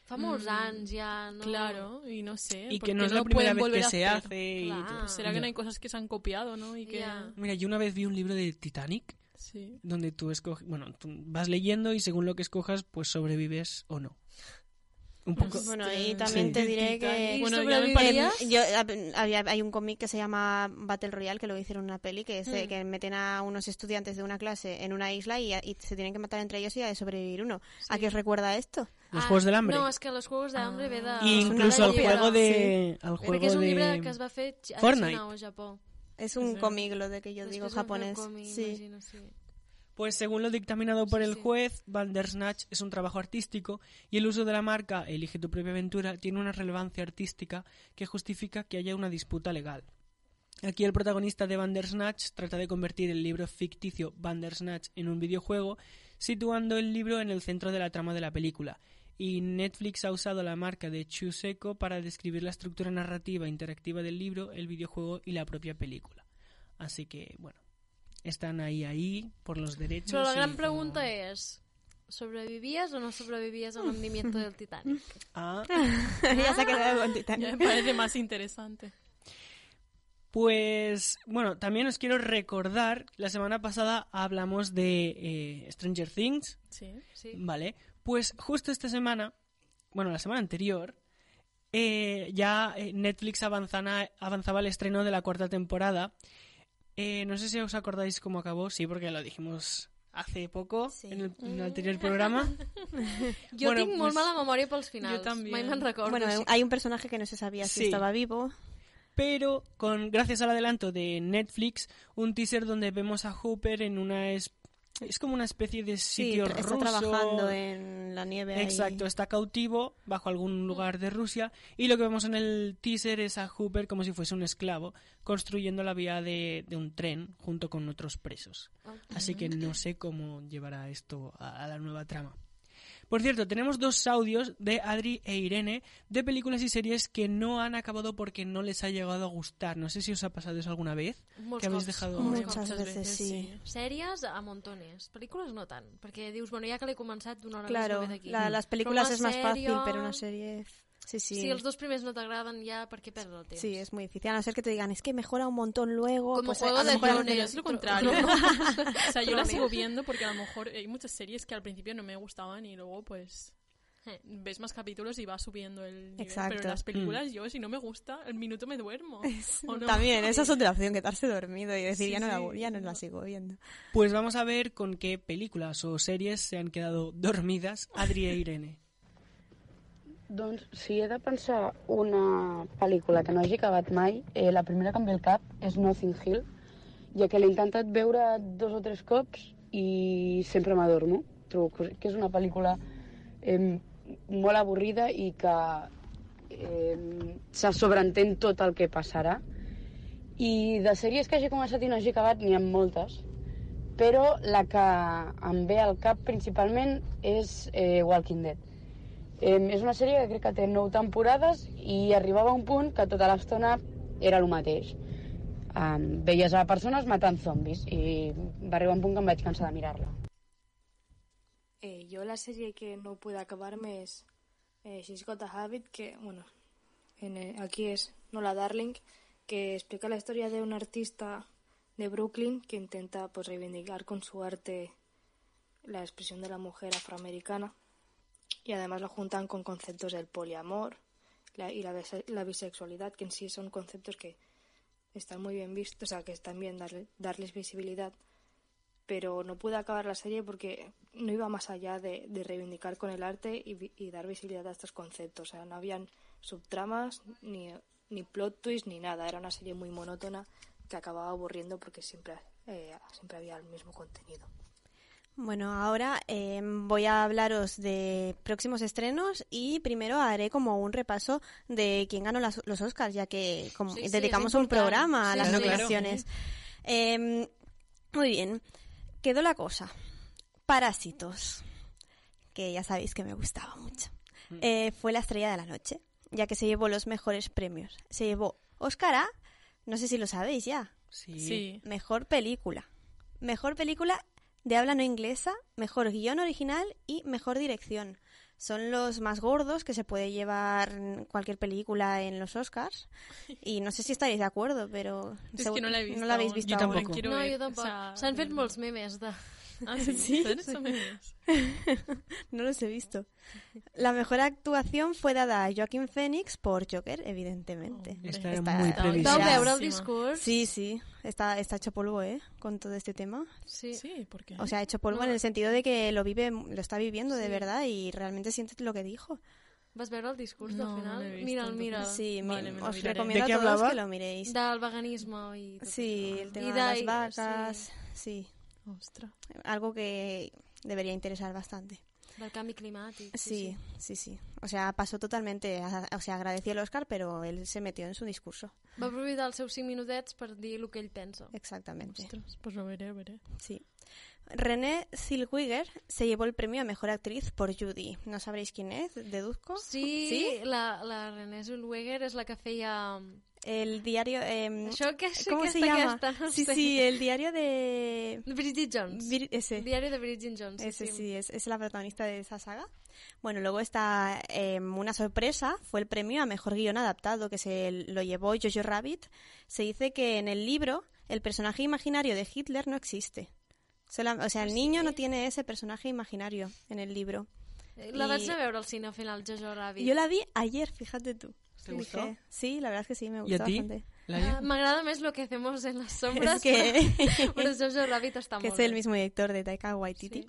Speaker 1: Fa molts anys ja, no?
Speaker 2: Claro, y no sé.
Speaker 4: Y
Speaker 2: ¿por
Speaker 4: que no es la primera vez que se hace.
Speaker 1: Claro.
Speaker 2: ¿Será que
Speaker 4: Ya.
Speaker 2: no hay cosas que se han copiado, no? Y que...
Speaker 1: Ya.
Speaker 4: Mira, yo una vez vi un libro de Titanic
Speaker 2: Sí.
Speaker 4: donde tú escoges, bueno, tú vas leyendo y según lo que escojas, pues sobrevives o no. Un poco.
Speaker 3: Bueno, y también
Speaker 4: Sí.
Speaker 3: te diré que...
Speaker 1: ¿Y
Speaker 2: Bueno, ya me
Speaker 3: Yo, hab- había- hay un cómic que se llama Battle Royale, que lo hicieron una peli, que es de- que meten a unos estudiantes de una clase en una isla y, y se tienen que matar entre ellos y a sobrevivir uno. ¿A qué os recuerda esto?
Speaker 4: Los
Speaker 1: Ah,
Speaker 4: Juegos del Hambre.
Speaker 1: No, és que los Juegos del Hambre ve de...
Speaker 4: al
Speaker 3: copia,
Speaker 4: juego
Speaker 3: sí.
Speaker 4: de. Al
Speaker 1: Perquè
Speaker 4: juego
Speaker 1: és un llibre
Speaker 4: de.
Speaker 1: que es va fer a
Speaker 4: Fortnite.
Speaker 1: Xina o a Japó.
Speaker 3: Es un
Speaker 2: Sí.
Speaker 3: cómic lo de que yo
Speaker 1: Després
Speaker 3: digo
Speaker 1: còmic,
Speaker 3: sí.
Speaker 1: imagino, sí.
Speaker 4: Pues según lo dictaminado por
Speaker 1: Sí,
Speaker 4: el juez, Bandersnatch es un trabajo artístico y el uso de la marca Elige tu propia aventura tiene una relevancia artística que justifica que haya una disputa legal. Aquí el protagonista de Bandersnatch trata de convertir el libro ficticio Bandersnatch en un videojuego, situando el libro en el centro de la trama de la película. Y Netflix ha usado la marca de Chuseko para describir la estructura narrativa interactiva del libro, el videojuego y la propia película. Así que, bueno, están ahí, ahí, por los derechos.
Speaker 1: Però la gran
Speaker 4: como-
Speaker 1: pregunta és... ¿Sobrevivías o no sobrevivías al hundimiento del Titanic? (laughs)
Speaker 4: Ah, (laughs)
Speaker 3: ya se ha quedado con Titanic.
Speaker 2: Ya me parece más interesante.
Speaker 4: Pues bueno, también os quiero recordar, la semana pasada hablamos de eh, Stranger Things,
Speaker 2: Sí.
Speaker 1: Sí.
Speaker 4: ¿vale? Pues justo esta semana, bueno, la semana anterior, eh, ya eh, Netflix avanzana- avanzaba el estreno de la cuarta temporada. Eh, no sé si os acordáis cómo acabó, sí, porque lo dijimos hace poco
Speaker 3: Sí.
Speaker 4: en, el, en el anterior programa. (laughs)
Speaker 1: Jo
Speaker 4: Bueno,
Speaker 1: tinc molt
Speaker 4: pues,
Speaker 1: mala memòria pels finals.
Speaker 2: també.
Speaker 1: Mai me'n recordo.
Speaker 3: Bueno,
Speaker 1: així
Speaker 3: hay un personaje que no se sabía si
Speaker 4: Sí.
Speaker 3: estaba vivo.
Speaker 4: pero con gracias al adelanto de Netflix, un teaser donde vemos a Hooper en una es, es como una especie de
Speaker 3: Sí,
Speaker 4: sitio
Speaker 3: tra- está
Speaker 4: ruso.
Speaker 3: trabajando en la nieve. ahí.
Speaker 4: Exacto, está cautivo bajo algún lugar de Rusia y lo que vemos en el teaser es a Hooper como si fuese un esclavo construyendo la vía de, de un tren junto con otros presos. Así que no sé cómo llevará esto a, a la nueva trama. Por cierto, tenemos dos audios de Adri e Irene de películas y series que no han acabado porque no les ha llegado a gustar. No sé si os ha pasado eso alguna vez.
Speaker 1: Molts
Speaker 4: que habéis dejado
Speaker 3: Muchas veces, sí.
Speaker 1: Sèries a montones. Pel·lícules no tant, perquè dius, bueno, ja que l'he començat d'una hora
Speaker 3: Claro,
Speaker 1: més no ve d'aquí.
Speaker 3: la- las películas
Speaker 1: una
Speaker 3: es más fácil, pero una serie... Sí, sí.
Speaker 1: Si els dos primers no t'agraden ja, per què perdre el temps?
Speaker 3: Sí, es muy difícil. A no ser que te digan, es que mejora un montón luego.
Speaker 1: Como
Speaker 3: pues,
Speaker 1: Juego
Speaker 3: a lo
Speaker 1: de Tronos.
Speaker 2: Es lo contrario. (laughs) O sea, yo la sigo viendo porque a lo mejor hay muchas series que al principio no me gustaban y luego pues
Speaker 1: Eh.
Speaker 2: ves más capítulos y va subiendo el nivel.
Speaker 3: Exacto.
Speaker 2: Pero en las películas yo si no me gusta, el minuto me duermo. (laughs) ¿o no?
Speaker 3: También, esa es (laughs) otra opción, quedarse dormido y decir,
Speaker 2: Sí,
Speaker 3: ya, no la,
Speaker 2: sí,
Speaker 3: voy- ya no la
Speaker 2: no.
Speaker 3: sigo viendo.
Speaker 4: Pues vamos a ver con qué películas o series se han quedado dormidas Adri e Irene.
Speaker 12: Doncs si he de pensar una pel·lícula que no hagi acabat mai, eh, la primera que em ve al cap és Nothing Hill, ja que l'he intentat veure dos o tres cops i sempre m'adormo. Trobo que és una pel·lícula eh, molt avorrida i que eh, se sobreentén tot el que passarà. I de sèries que hagi començat i no hagi acabat n'hi ha moltes, però la que em ve al cap principalment és eh, Walking Dead. Eh, és una sèrie que crec que té nou temporades i arribava a un punt que tota l'estona era el mateix. Um, veies a persones matant zombis i va arribar un punt que em vaig cansar de mirar-la.
Speaker 13: Eh, yo la serie que no pude acabarme es eh, She's Got a Habit, que, bueno, en el- aquí es Nola Darling, que explica la historia de un artista de Brooklyn que intenta pues reivindicar con su arte la expresión de la mujer afroamericana y además lo juntan con conceptos del poliamor y la, la bisexualidad, que en sí son conceptos que están muy bien vistos, o sea, que están bien darle- darles visibilidad pero no pude acabar la serie porque no iba más allá de, de reivindicar con el arte y, y dar visibilidad a estos conceptos. O sea, no habían subtramas, ni, ni plot twist, ni nada. Era una serie muy monótona que acababa aburriendo porque siempre, eh, siempre había el mismo contenido.
Speaker 3: Bueno, ahora eh, voy a hablaros de próximos estrenos y primero haré como un repaso de quién ganó las- los Oscars, ya que como
Speaker 1: Sí,
Speaker 3: dedicamos un programa a
Speaker 1: Sí,
Speaker 3: las.
Speaker 1: Claro,
Speaker 3: nominaciones. Eh, muy bien, quedó la cosa. Parásitos, que ya sabéis que me gustaba mucho. Eh, fue la estrella de la noche, ya que se llevó los mejores premios. Se llevó Oscar a, no sé si lo sabéis ya,
Speaker 4: Sí.
Speaker 2: Sí.
Speaker 3: Mejor película. Mejor película de habla no inglesa, mejor guion original y mejor dirección. Son los más gordos que se puede llevar cualquier película en los Oscars. Y no sé si estaréis de acuerdo, pero...
Speaker 2: Es que no la he visto.
Speaker 3: No la habéis
Speaker 2: aún.
Speaker 3: visto
Speaker 4: Yo tampoco.
Speaker 1: No,
Speaker 2: ver,
Speaker 1: jo tampoc.
Speaker 2: o sea,
Speaker 1: S'han fet
Speaker 2: de-
Speaker 1: molts memes de...
Speaker 2: Ah, sí, (laughs)
Speaker 3: Sí,
Speaker 2: ¿Son
Speaker 3: sí.
Speaker 2: esos memes? (laughs)
Speaker 3: No los he visto. La mejor actuación fue dada a Joaquín Phoenix por Joker, evidentemente.
Speaker 4: Esta era
Speaker 3: Está-
Speaker 4: muy
Speaker 2: está
Speaker 1: el?
Speaker 3: Sí, sí, está, está hecho polvo, ¿eh? Con todo este tema.
Speaker 1: Sí.
Speaker 2: Sí, ¿por qué?
Speaker 3: O sea, hecho polvo
Speaker 1: No.
Speaker 3: en el sentido de que lo vive, lo está viviendo de
Speaker 1: Sí.
Speaker 3: verdad y realmente siente lo que dijo.
Speaker 1: Vas veure el discurs
Speaker 2: No,
Speaker 1: del final?
Speaker 2: no
Speaker 1: Mira'l, mira'l.
Speaker 3: Sí, mi-
Speaker 2: Vale, me
Speaker 3: os
Speaker 2: miraré.
Speaker 3: recomiendo
Speaker 4: ¿De
Speaker 3: a todos
Speaker 4: hablaba?
Speaker 3: que lo miréis.
Speaker 1: Del veganisme i tot
Speaker 3: Sí, el tema
Speaker 1: I
Speaker 3: de las
Speaker 1: de-
Speaker 3: vacas, sí. Algo que debería interesar bastante.
Speaker 1: Sí, del canvi climàtic.
Speaker 3: Sí, sí, sí. O sea, pasó totalmente, a- o sea, agradeció el Oscar, pero él se metió en su discurso.
Speaker 1: Va aprofitar els seus 5 minutets per dir el que ell pensa.
Speaker 3: Exactamente.
Speaker 2: Ostras, pues lo veré, veré.
Speaker 3: Sí. René Zellweger se llevó el premio a mejor actriz por Judy. ¿No sabréis quién es? ¿Deduzco?
Speaker 1: Sí, La, la Renée Zellweger és la que feia
Speaker 3: El diario... em,
Speaker 1: que
Speaker 3: ¿Cómo se llama?
Speaker 1: no
Speaker 3: sí,
Speaker 1: sé.
Speaker 3: sí, el diario de...
Speaker 1: Bridget Jones.
Speaker 3: Bir- ese.
Speaker 1: Diario de Bridget Jones.
Speaker 3: Ese sí, es, es la protagonista de esa saga. Bueno, luego está em, una sorpresa, fue el premio a mejor guion adaptado que se lo llevó Jojo Rabbit. Se dice que en el libro el personaje imaginario de Hitler no existe. O sea, el niño no tiene ese personaje imaginario en el libro.
Speaker 1: La
Speaker 3: Y-
Speaker 1: vaig anar a veure al cine al final, Jojo Rabbit.
Speaker 3: Yo la vi ayer, fíjate tú.
Speaker 4: ¿Te
Speaker 3: Dije,
Speaker 4: gustó?
Speaker 3: Sí, la verdad es que sí, me
Speaker 4: ¿Y
Speaker 3: gustó
Speaker 4: a ti?
Speaker 3: bastante.
Speaker 1: Ah, M'agrada més lo que hacemos en las sombras,
Speaker 3: Es que,
Speaker 1: però Jojo Rabbit està
Speaker 3: que es el mismo director de Taika Waititi.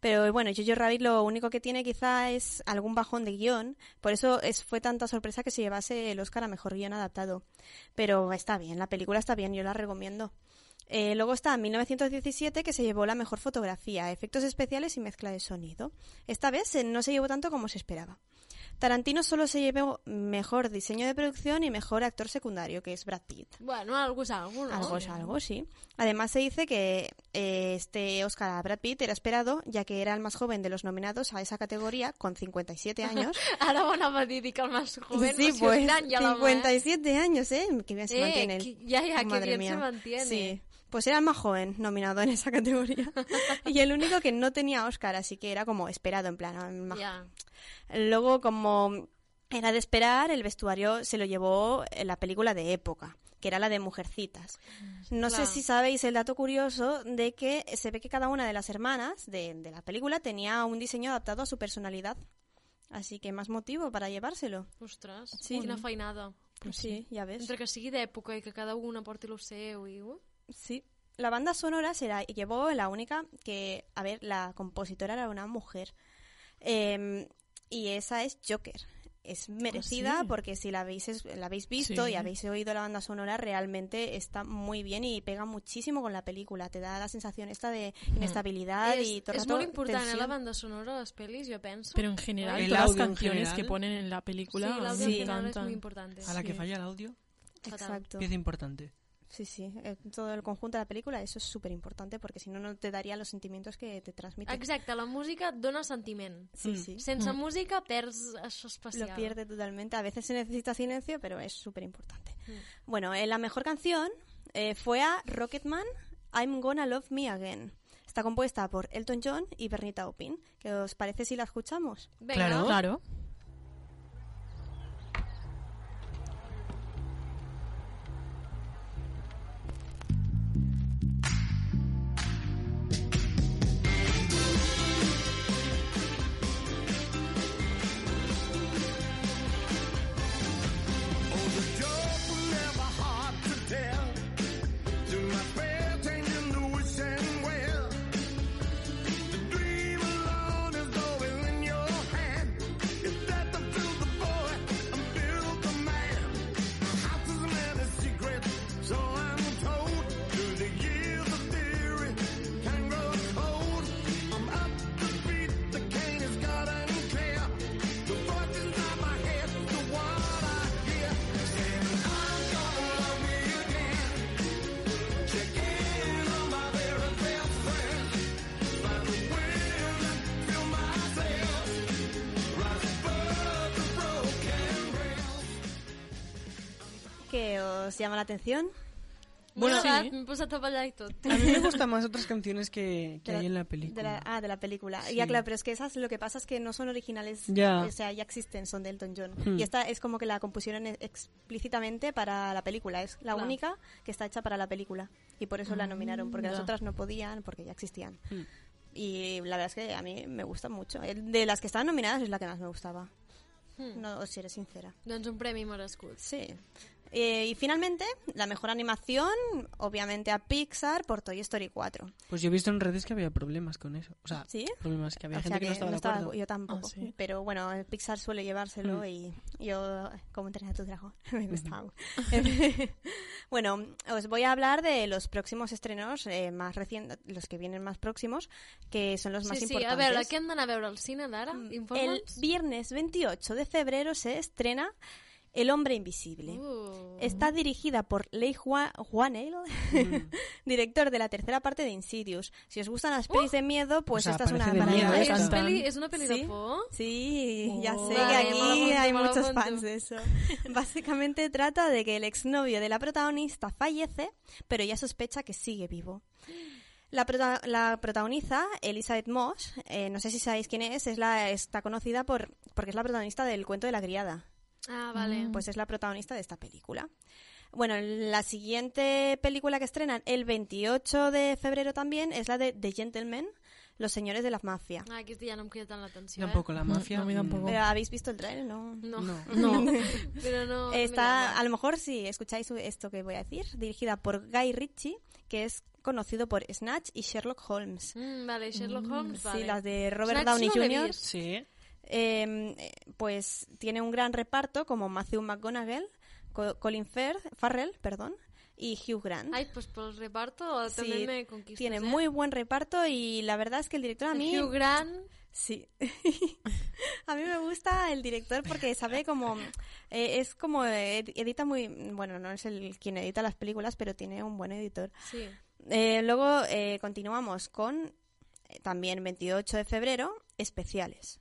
Speaker 3: Pero bueno, Jojo Rabbit lo único que tiene quizá es algún bajón de guion. Por eso es, fue tanta sorpresa que se llevase el Oscar a Mejor Guión Adaptado. Pero está bien, la película está bien, yo la recomiendo. Eh, luego está 1917 que se llevó la mejor fotografía, efectos especiales y mezcla de sonido. Esta vez eh, no se llevó tanto como se esperaba. Tarantino solo se llevó mejor diseño de producción y mejor actor secundario, que es Brad Pitt.
Speaker 1: Bueno, algo es algo, ¿no?
Speaker 3: Algo es algo, sí. Además se dice que eh, este Oscar a Brad Pitt era esperado, ya que era el más joven de los nominados a esa categoría, con 57 (laughs) años.
Speaker 1: Ara ho anava a dir, dic el més joven,
Speaker 3: sí, pues,
Speaker 1: és gran ja la mà, eh?
Speaker 3: 57 años, ¿eh? Que bien se
Speaker 1: Eh, que- ya, ya, que
Speaker 3: Madre
Speaker 1: bien
Speaker 3: mía.
Speaker 1: se mantiene.
Speaker 3: Sí, pues era el más joven nominado en esa categoría. y el único que no tenía Oscar, así que era como esperado, en plan. el más-
Speaker 1: Ja.
Speaker 3: Luego, como era de esperar, el vestuario se lo llevó en la película de época, que era la de Mujercitas. No
Speaker 1: Claro.
Speaker 3: sé si sabéis el dato curioso de que se ve que cada una de las hermanas de, de la película tenía un diseño adaptado a su personalidad. Así que más motivo para llevárselo.
Speaker 1: Ostres,
Speaker 3: Sí.
Speaker 1: quina feinada.
Speaker 3: Pues sí, ya ves.
Speaker 1: Entre que sigui d'època i que cada una porti lo seu i... Uh,
Speaker 3: Sí. La banda sonora se la llevó la única que, a ver, la compositora era una mujer. Eh, y esa es Joker. Es merecida
Speaker 2: sí?
Speaker 3: porque si la habéis, es- la habéis visto
Speaker 2: Sí.
Speaker 3: y habéis oído la banda sonora, realmente está muy bien y pega muchísimo con la película. Te da la sensación esta de inestabilidad
Speaker 1: és,
Speaker 3: y todo el
Speaker 1: és
Speaker 3: rato
Speaker 1: molt important, eh, la banda sonora a les pel·lis, jo penso.
Speaker 2: Pero en general,
Speaker 4: El
Speaker 2: todas las
Speaker 4: audio
Speaker 2: canciones que ponen en la película
Speaker 1: Sí, en és
Speaker 2: encantan.
Speaker 1: muy importante.
Speaker 4: A la que falla el audio,
Speaker 3: Exacto.
Speaker 4: pieza importante.
Speaker 3: Sí, sí. eh, Todo el conjunto de la película, eso es súper importante porque si no, no te daría los sentimientos que te transmite.
Speaker 1: Exacte, la música dona sentiment.
Speaker 3: Sí, sí.
Speaker 1: Sense
Speaker 2: Mm.
Speaker 1: música perds això especial.
Speaker 3: Lo pierde totalmente. A veces se necesita silencio, pero es súper importante.
Speaker 1: Mm.
Speaker 3: Bueno, eh, la mejor canción eh, fue a Rocketman, I'm Gonna Love Me Again. Está compuesta por Elton John y Bernita Taupin. ¿Qué os parece si la escuchamos?
Speaker 1: Venga.
Speaker 4: Claro.
Speaker 2: Claro.
Speaker 3: Llama la atención?
Speaker 1: Bueno,
Speaker 2: Bueno,
Speaker 1: sí. posat a.
Speaker 4: A mí me (laughs) gustan más otras canciones que, que
Speaker 3: De la-
Speaker 4: hay en la
Speaker 3: De
Speaker 4: película.
Speaker 3: la, ah, de la película.
Speaker 4: Sí.
Speaker 3: Ya, claro, pero es que esas lo que pasa es que no son originales.
Speaker 4: Ya.
Speaker 3: O sea, ya existen, son de Elton John.
Speaker 4: Hmm.
Speaker 3: Y esta es como que la compusieron e- explícitamente para la película. Es la
Speaker 1: Claro.
Speaker 3: única que está hecha para la película. Y por eso la nominaron, porque las
Speaker 2: ya.
Speaker 3: otras no podían, porque ya existían.
Speaker 4: Hmm.
Speaker 3: Y la verdad es que a mí me gusta mucho. De las que estaban nominadas es la que más me gustaba.
Speaker 1: Hmm.
Speaker 3: No, si eres sincera.
Speaker 1: Doncs un premi merescut.
Speaker 3: Sí. Eh, y finalmente, la mejor animación, obviamente a Pixar por Toy Story 4.
Speaker 4: Pues yo he visto en redes que había problemas con eso. O sea,
Speaker 3: ¿Sí?
Speaker 4: problemas que había
Speaker 3: O
Speaker 4: gente
Speaker 3: sea
Speaker 4: que, no estaba de acuerdo.
Speaker 3: Yo tampoco.
Speaker 2: Ah, sí.
Speaker 3: Pero bueno, el Pixar suele llevárselo
Speaker 4: Mm.
Speaker 3: y yo, como entrenar a tu dragón, (laughs) me gustaba. (laughs) bueno, os voy a hablar de los próximos estrenos eh, más recientes, los que vienen más próximos, que son los más
Speaker 1: sí, sí,
Speaker 3: importantes.
Speaker 1: a veure, què hem d'anar a veure al cine d'ara?
Speaker 3: El
Speaker 1: Informa'ns.
Speaker 3: viernes 28 de febrero se estrena El hombre invisible.
Speaker 1: Uh.
Speaker 3: Está dirigida por Leigh Whannell, (laughs) director de la tercera parte de Insidious. Si os gustan las pelis de miedo, pues
Speaker 4: O sea,
Speaker 3: esta es una
Speaker 4: parece de
Speaker 3: para
Speaker 4: miedo
Speaker 3: ver.
Speaker 4: esta.
Speaker 1: ¿Es, peli, ¿Es una peli
Speaker 3: ¿Sí? Sí, ya
Speaker 1: Oh.
Speaker 3: sé que aquí hay muchos fans de eso. (laughs) Básicamente trata de que el exnovio de la protagonista fallece, pero ella sospecha que sigue vivo. La, prota- la protagoniza Elizabeth Moss, eh, no sé si sabéis quién es, es la, está conocida por, porque es la protagonista del cuento de la criada.
Speaker 1: Ah, vale.
Speaker 3: Pues es la protagonista de esta película. Bueno, la siguiente película que estrenan el 28 de febrero también es la de The Gentlemen, Los Señores de la Mafia.
Speaker 1: Ah, aquesta ja no em crida tant l'atenció,
Speaker 4: Tampoco
Speaker 1: eh?
Speaker 4: la mafia.
Speaker 2: No, a mí tampoco.
Speaker 3: Pero ¿habéis visto el trailer? No.
Speaker 1: No.
Speaker 4: No. (laughs)
Speaker 1: No. (laughs) Pero no...
Speaker 3: Está, a lo mejor si escucháis esto que voy a decir, dirigida por Guy Ritchie, que es conocido por Snatch y Sherlock Holmes.
Speaker 1: Mm, vale, Sherlock Holmes,
Speaker 3: Sí,
Speaker 1: vale.
Speaker 3: las de Robert
Speaker 1: Snatch
Speaker 3: Downey
Speaker 1: no
Speaker 3: Jr.
Speaker 4: Sí.
Speaker 3: Eh, eh, pues tiene un gran reparto como Matthew McConaughey, Co- Colin Farrell, perdón, y Hugh Grant.
Speaker 1: Ai, pues pel reparto
Speaker 3: Sí,
Speaker 1: me conquistes,
Speaker 3: tiene
Speaker 1: eh?
Speaker 3: muy buen reparto y la verdad es que el director a
Speaker 1: El
Speaker 3: mí
Speaker 1: Hugh Grant...
Speaker 3: Sí. (laughs) a mí me gusta el director porque sabe como... eh, es como... edita muy... Bueno, no es el quien edita las películas, pero tiene un buen editor.
Speaker 1: Sí.
Speaker 3: Eh, luego eh, continuamos con, también 28 de febrero, Especiales.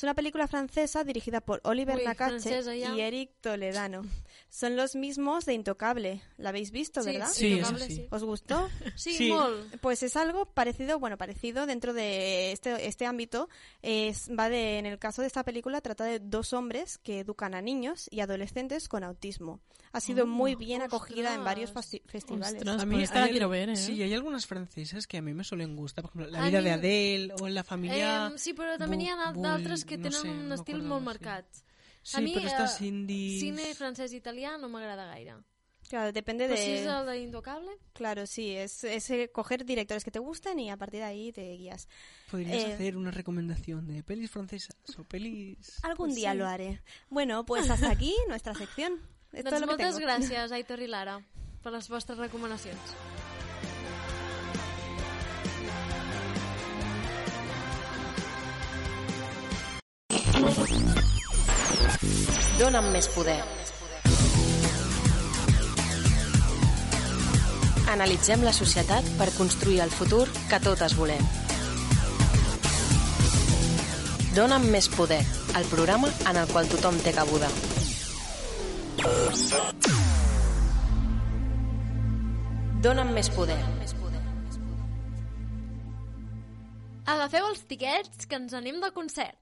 Speaker 3: Es una película francesa dirigida por Oliver
Speaker 1: Uy,
Speaker 3: Nakache y Eric Toledano. Son los mismos de Intocable. ¿La habéis visto,
Speaker 1: Sí,
Speaker 3: verdad?
Speaker 4: Sí,
Speaker 1: Intocable,
Speaker 4: sí.
Speaker 3: ¿Os gustó? (laughs)
Speaker 1: Sí,
Speaker 4: Sí.
Speaker 3: Pues es algo parecido, bueno, parecido dentro de este, este ámbito. Es, va de, en el caso de esta película, trata de dos hombres que educan a niños y adolescentes con autismo. Ha sido muy bien acogida en varios festivales.
Speaker 2: Ostras, pues esta la quiero ver, ¿eh?
Speaker 4: Sí, hay algunas francesas que a mí me suelen gustar. Por ejemplo, La
Speaker 1: A
Speaker 4: vida de Adele o En la familia...
Speaker 1: Eh, sí, però també n'hi ha d'altres que
Speaker 4: no
Speaker 1: tenen
Speaker 4: sé,
Speaker 1: un
Speaker 4: no
Speaker 1: estil molt
Speaker 4: sí.
Speaker 1: marcat.
Speaker 4: Sí,
Speaker 1: a mi,
Speaker 4: però estas
Speaker 1: eh,
Speaker 4: indies...
Speaker 1: Cine francès i italià no m'agrada gaire.
Speaker 3: Claro, depende
Speaker 1: si
Speaker 3: de...
Speaker 1: és el d'Intocable...
Speaker 3: Claro, sí, es, es eh, coger directores que te gusten y a partir de ahí te guías.
Speaker 4: Podrías
Speaker 3: eh,
Speaker 4: hacer una recomendación de pelis francesas o pelis...
Speaker 3: Algún
Speaker 1: Pues
Speaker 3: día
Speaker 1: sí.
Speaker 3: lo haré. Bueno, pues (laughs) hasta aquí nuestra sección. Todo
Speaker 1: doncs moltes
Speaker 3: tengo.
Speaker 1: gràcies, Aitor i Lara, per les vostres recomanacions.
Speaker 14: Dóna'm més poder. Analitzem la societat per construir el futur que totes volem. Dóna'm més poder, el programa en el qual tothom té cabuda. Dóna'm més poder.
Speaker 1: Agafeu els tiquets que ens anem de concert.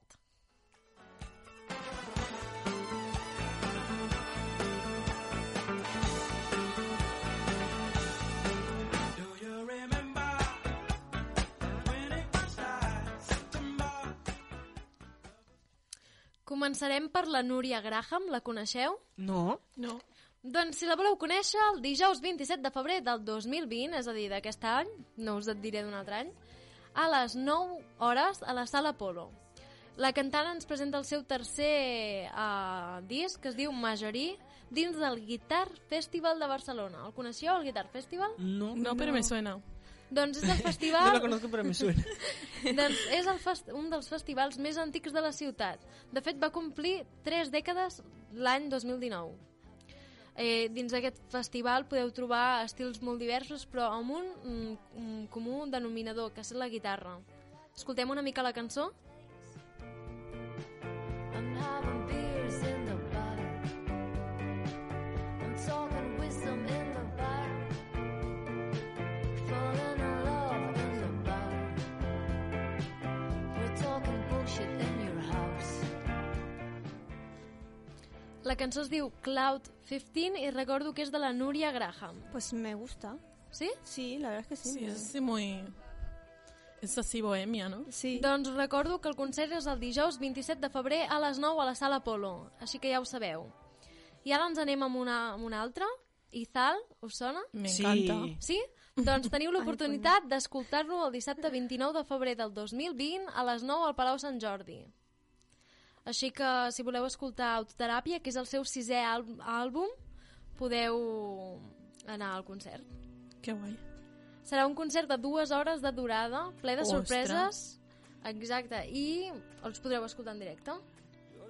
Speaker 1: Començarem per la Núria Graham, la coneixeu?
Speaker 4: No.
Speaker 2: No.
Speaker 1: Doncs si la voleu conèixer, el dijous 27 de febrer del 2020, és a dir, d'aquest any, no us et diré d'un altre any, a les 9 hores a la Sala Polo. La cantant ens presenta el seu tercer uh, disc, que es diu Majorí, dins del Guitar Festival de Barcelona. El coneixeu, el Guitar Festival?
Speaker 4: No,
Speaker 2: No, pero me suena.
Speaker 1: Doncs és el (laughs)
Speaker 4: No
Speaker 1: festival...
Speaker 4: la conozco, pero me suena. (laughs)
Speaker 1: doncs és el fest un dels festivals més antics de la ciutat. De fet, va complir tres dècades l'any 2019. Eh, dins d'aquest festival podeu trobar estils molt diversos, però amb un, un, un comú denominador, que és la guitarra. Escoltem una mica la cançó? La cançó es diu Cloud 15 i recordo que és de la Núria Graham.
Speaker 3: Pues me gusta.
Speaker 1: Sí?
Speaker 3: Sí, la verdad es que sí.
Speaker 2: Sí, es así muy... Es así bohemia, ¿no?
Speaker 3: Sí.
Speaker 1: Doncs recordo que el concert és el dijous 27 de febrer a les 9 a la Sala Polo, així que ja ho sabeu. I ara ens anem amb una, amb una altra. Izal, us sona?
Speaker 2: Me
Speaker 4: Sí.
Speaker 1: Sí? Doncs teniu (laughs) l'oportunitat d'escoltar-lo el dissabte 29 de febrer del 2020 a les 9 al Palau Sant Jordi. Així que si voleu escoltar Autoteràpia, que és el seu sisè àl- àlbum, podeu anar al concert.
Speaker 2: Qué guay.
Speaker 1: Serà un concert de dues hores de durada, ple de
Speaker 2: Ostres.
Speaker 1: sorpreses. Exacte, i els podreu escoltar en directe.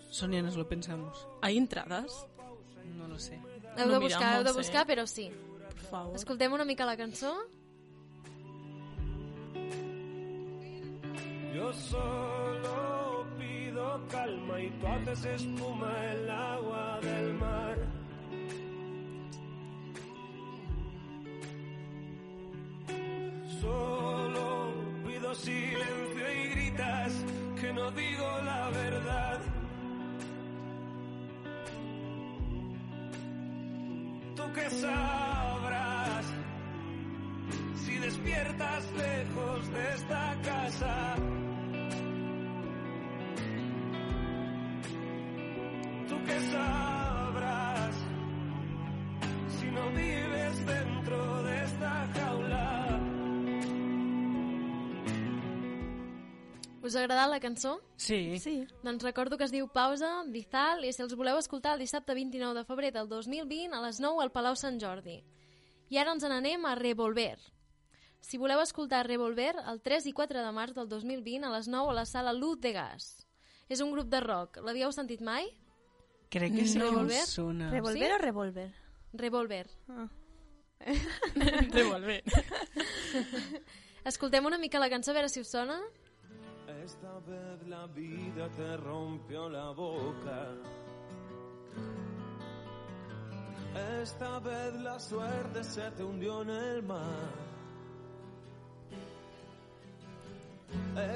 Speaker 4: Sonia, nos lo pensamos.
Speaker 2: ¿Hay entradas?
Speaker 4: No lo sé.
Speaker 1: Heu
Speaker 2: No
Speaker 1: de buscar, heu de
Speaker 2: miramos, eh?
Speaker 1: buscar, però sí.
Speaker 2: Por favor.
Speaker 1: Escoltem una mica la cançó.
Speaker 11: Yo solo pido calma y tú haces espuma el agua del mar. Solo pido silencio y gritas que no digo la verdad. Tú que sabrás si despiertas lejos de esta casa. Que sabrás si no vives dentro de esta jaula.
Speaker 1: Us ha agradat la cançó?
Speaker 4: Sí.
Speaker 3: Sí.
Speaker 1: Doncs recordo que es diu Pausa, Dizal, i si els voleu escoltar el dissabte 29 de febrer del 2020 a les 9 al Palau Sant Jordi. I ara ens n'anem a Revolver. Si voleu escoltar Revolver, el 3 i 4 de març del 2020 a les 9 a la sala Luz de Gas. És un grup de rock. L'havíeu sentit mai?
Speaker 4: Crec que sí em
Speaker 1: Revolver?
Speaker 4: sona.
Speaker 3: ¿Revolver
Speaker 1: ¿Sí?
Speaker 3: o revolver?
Speaker 1: Revolver.
Speaker 3: Ah. (laughs)
Speaker 2: Revolver. (laughs)
Speaker 1: Escoltem una mica la cançó a veure si us sona.
Speaker 11: Esta vez la vida te rompió la boca. Esta vez la suerte se te hundió en el mar.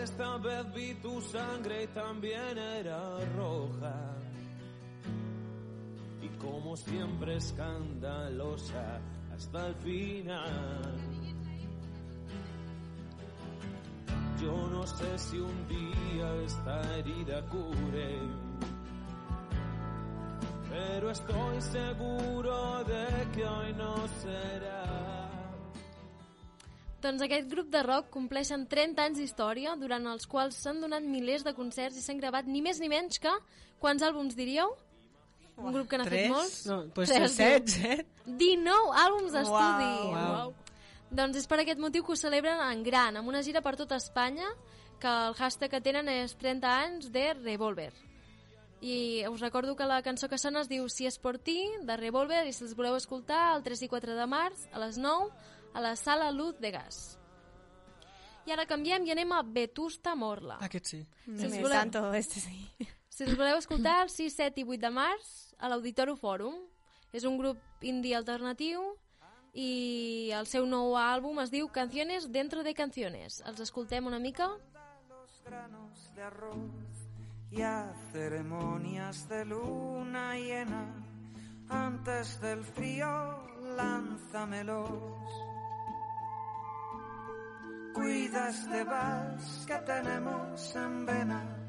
Speaker 11: Esta vez vi tu sangre y también era roja. Como siempre escandalosa hasta el final. Yo no sé si un día esta herida cure, pero estoy seguro de que hoy no será.
Speaker 1: Doncs aquest grup de rock compleixen 30 anys d'història, durant els quals s'han donat milers de concerts i s'han gravat ni més ni menys que... Quants àlbums diríeu? Un grup que n'ha fet
Speaker 4: Tres?
Speaker 1: molts?
Speaker 4: No, pues
Speaker 1: Tres,
Speaker 4: set, set.
Speaker 1: 19 àlbums d'estudi! Doncs és per aquest motiu que ho celebren en gran, amb una gira per tota Espanya, que el hashtag que tenen és 30 anys de Revolver. I us recordo que la cançó que sona es diu Si és per ti, de Revolver, i si els voleu escoltar el 3 i 4 de març, a les 9, a la sala Luz de Gas. I ara canviem i anem a Vetusta Morla.
Speaker 4: Aquest sí.
Speaker 1: Si els
Speaker 3: Me
Speaker 1: voleu-
Speaker 3: tanto, este sí.
Speaker 1: Si els voleu escoltar el 6, 7 i 8 de març a l'Auditori Fòrum. És un grup indie alternatiu i el seu nou àlbum es diu Canciones dentro de canciones. Els escoltem una mica?
Speaker 15: granos de arroz y a ceremonias de luna llena. Antes del frío, lánzamelos. Cuida este vals que tenemos en vena.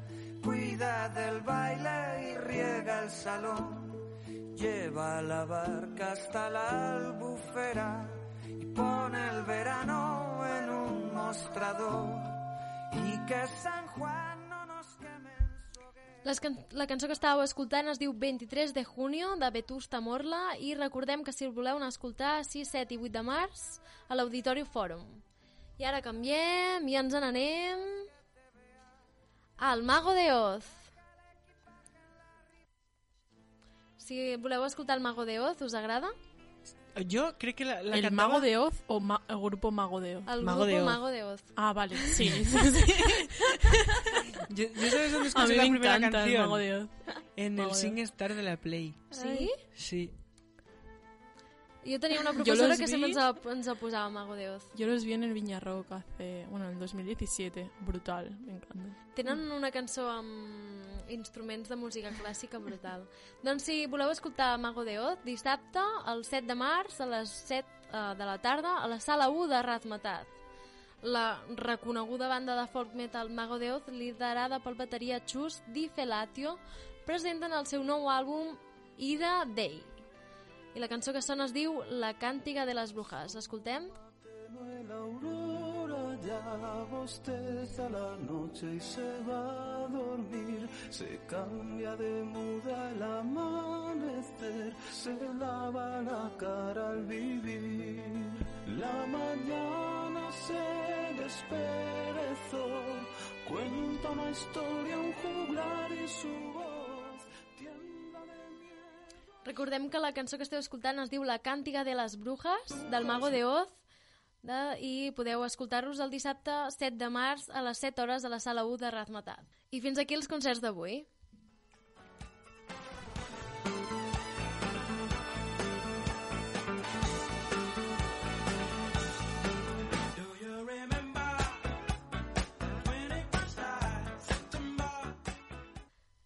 Speaker 15: Cuida del baile y riega el salón. Lleva la barca hasta la albufera y pone el verano en un mostrador. Y que San Juan no nos queme.
Speaker 1: Les can la cançó que estàveu escoltant es diu 23 de junio, de Vetusta Morla, i recordem que si el voleu anar a escoltar 6, 7 i 8 de març a l'Auditori Fòrum. I ara canviem i ens n'anem al Mago de Oz. Si voleu escoltar el Mago de Oz, us agrada?
Speaker 4: Jo crec que la, la
Speaker 2: ¿El
Speaker 4: cantava...
Speaker 2: Mago de Oz o ma- el grupo Mago de Oz?
Speaker 1: El
Speaker 4: Mago
Speaker 1: grupo
Speaker 4: de Oz.
Speaker 1: Mago de Oz.
Speaker 2: Ah, vale, sí. sí, sí.
Speaker 4: Yo, yo sabes dónde
Speaker 2: A
Speaker 4: escuché
Speaker 2: mí
Speaker 4: la
Speaker 2: me
Speaker 4: primera
Speaker 2: encanta el
Speaker 4: canción.
Speaker 2: Mago de Oz.
Speaker 4: En
Speaker 2: Mago
Speaker 4: el Sing Star de la Play.
Speaker 1: Sí?
Speaker 4: Sí.
Speaker 1: Jo tenia una
Speaker 2: Yo
Speaker 1: professora
Speaker 2: los
Speaker 1: que
Speaker 2: vi-
Speaker 1: ha- ens ha posava Mago de Oz.
Speaker 2: Yo los vi en el Viñarrock hace, bueno, en el 2017. Brutal, me encanta.
Speaker 1: Tenen una cançó amb instruments de música clàssica brutal. doncs si voleu escoltar Mago de Oz, dissabte, el 7 de març, a les 7 eh, de la tarda, a la sala 1 de Razmetat. La reconeguda banda de folk metal Mago de Oz, liderada pel bateria Chus Di Felatio, presenten el seu nou àlbum Ida Day. I la cançó que sona es diu La càntiga de les brujas. L'escoltem?
Speaker 11: Ya bosteza la noche y se va a dormir. Se cambia de muda el amanecer, se lava la cara al vivir. La mañana se desperezó, cuenta una historia, un juglar y su voz
Speaker 1: Recordem que la cançó que esteu escoltant es diu La càntiga de les brujas, del Mago de Oz, de, i podeu escoltar-los el dissabte 7 de març a les 7 hores a la sala 1 de Razmetat. I fins aquí els concerts d'avui.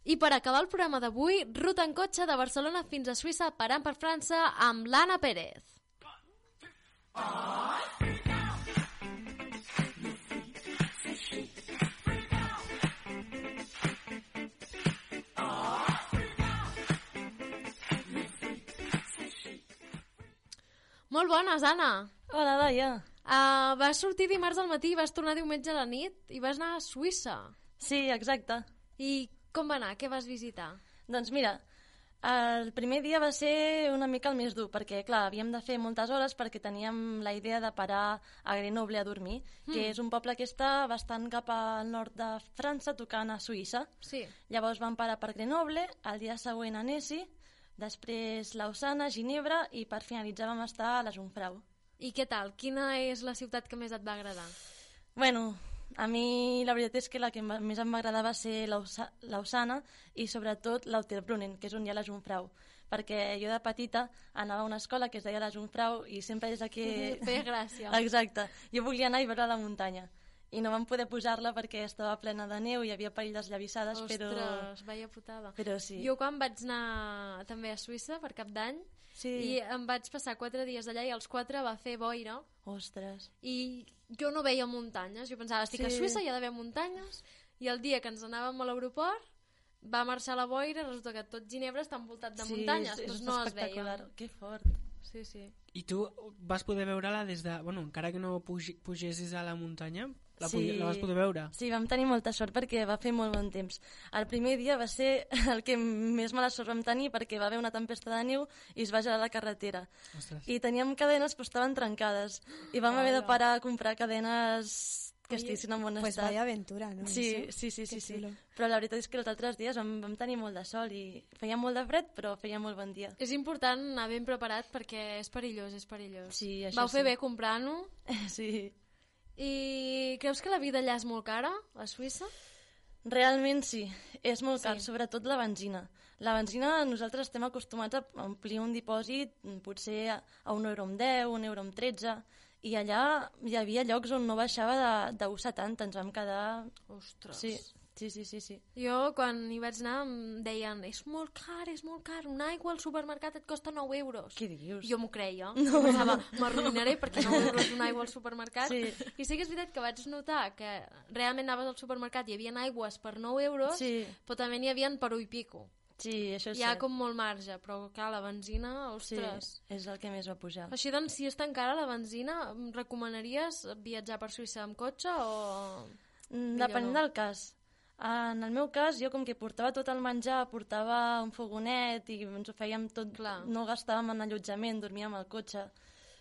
Speaker 1: I per acabar el programa d'avui, ruta en cotxe de Barcelona fins a Suïssa parant per França amb l'Anna Pérez. Molt bones, Anna.
Speaker 16: Hola, Laia.
Speaker 1: Uh, vas sortir dimarts al matí i vas tornar diumenge a la nit i vas anar a Suïssa.
Speaker 16: Sí, exacte.
Speaker 1: I com va anar? Què vas visitar?
Speaker 16: Doncs mira, el primer dia va ser una mica el més dur, perquè, clar, havíem de fer moltes hores perquè teníem la idea de parar a Grenoble a dormir, mm. que és un poble que està bastant cap al nord de França, tocant a Suïssa.
Speaker 1: Sí.
Speaker 16: Llavors vam parar per Grenoble, el dia següent a Nessi, després Lausana, Ginebra i per finalitzar vam estar a la Jungfrau.
Speaker 1: I què tal? Quina és la ciutat que més et va agradar?
Speaker 16: Bueno, a mi la veritat és que la que més em va agradar va ser Lausa- Lausana i sobretot l'Auterbrunnen, que és on hi ha la Jungfrau perquè jo de petita anava a una escola que es deia la Jungfrau i sempre de que...
Speaker 1: Feia gràcia. (laughs)
Speaker 16: Exacte. Jo volia anar i veure la muntanya i no vam poder pujar-la perquè estava plena de neu i hi havia perill desllavissades, però...
Speaker 1: Ostres, vaya putada.
Speaker 16: Però sí.
Speaker 1: Jo quan vaig anar també a Suïssa per cap d'any
Speaker 16: Sí.
Speaker 1: i em vaig passar quatre dies allà i els quatre va fer boira
Speaker 16: Ostres.
Speaker 1: i jo no veia muntanyes. Jo pensava, estic a
Speaker 16: Sí.
Speaker 1: Suïssa, hi ha d'haver muntanyes i el dia que ens anàvem a l'aeroport va marxar la boira resulta que tot Ginebra està envoltat de
Speaker 16: Sí,
Speaker 1: muntanyes,
Speaker 16: és
Speaker 1: doncs no es veia.
Speaker 16: espectacular. Que fort.
Speaker 1: Sí, sí.
Speaker 4: I tu vas poder veure-la des de... Bueno, encara que no pugessis a la muntanya, la,
Speaker 16: Sí.
Speaker 4: sí. la vas poder veure.
Speaker 16: Sí, vam tenir molta sort perquè va fer molt bon temps. El primer dia va ser (laughs) el que més mala sort vam tenir perquè va haver una tempesta de neu i es va gelar la carretera.
Speaker 4: Ostres.
Speaker 16: I teníem cadenes però estaven trencades i vam haver de parar a comprar cadenes que estiguessin en bon
Speaker 3: pues
Speaker 16: estat.
Speaker 3: vaya aventura, ¿no?
Speaker 16: Sí, sí, sí, sí, sí. Però la veritat és que els altres dies vam, vam tenir molt de sol i feia molt de fred, però feia molt bon dia.
Speaker 1: És important anar ben preparat perquè és perillós, és perillós.
Speaker 16: Sí, això
Speaker 1: Vau fer
Speaker 16: sí.
Speaker 1: bé comprant-ho? (laughs)
Speaker 16: Sí.
Speaker 1: I creus que la vida allà és molt cara, a Suïssa?
Speaker 16: Realment sí, és molt car,
Speaker 1: Sí.
Speaker 16: sobretot la benzina. La benzina nosaltres estem acostumats a omplir un dipòsit potser a, a un euro amb 10, un euro amb 13, i allà hi havia llocs on no baixava de, de 1,70, ens vam quedar...
Speaker 1: Ostres.
Speaker 16: Sí, sí, sí, sí. sí.
Speaker 1: Jo, quan hi vaig anar, em deien és molt car, és molt car, una aigua al supermercat et costa 9 euros.
Speaker 16: Què dius?
Speaker 1: Jo m'ho creia. (laughs)
Speaker 16: No.
Speaker 1: Pensava, m'arruïnaré perquè 9 euros una aigua al supermercat.
Speaker 16: Sí.
Speaker 1: I sí que és veritat que vaig notar que realment anaves al supermercat i hi havia aigües per 9 euros,
Speaker 16: Sí.
Speaker 1: però també n'hi havia per 1 i pico.
Speaker 16: Sí, això és
Speaker 1: Hi ha
Speaker 16: cert.
Speaker 1: com molt marge, però clar, la benzina,
Speaker 16: Sí,
Speaker 1: ostres...
Speaker 16: és el que més va pujar.
Speaker 1: Així doncs, si és tan cara la benzina, recomanaries viatjar per Suïssa amb cotxe o...
Speaker 16: Mm, Depenent
Speaker 1: no?
Speaker 16: del cas. En el meu cas, jo com que portava tot el menjar, portava un fogonet i ens ho fèiem tot,
Speaker 1: Clar.
Speaker 16: no gastàvem en allotjament, dormíem al cotxe.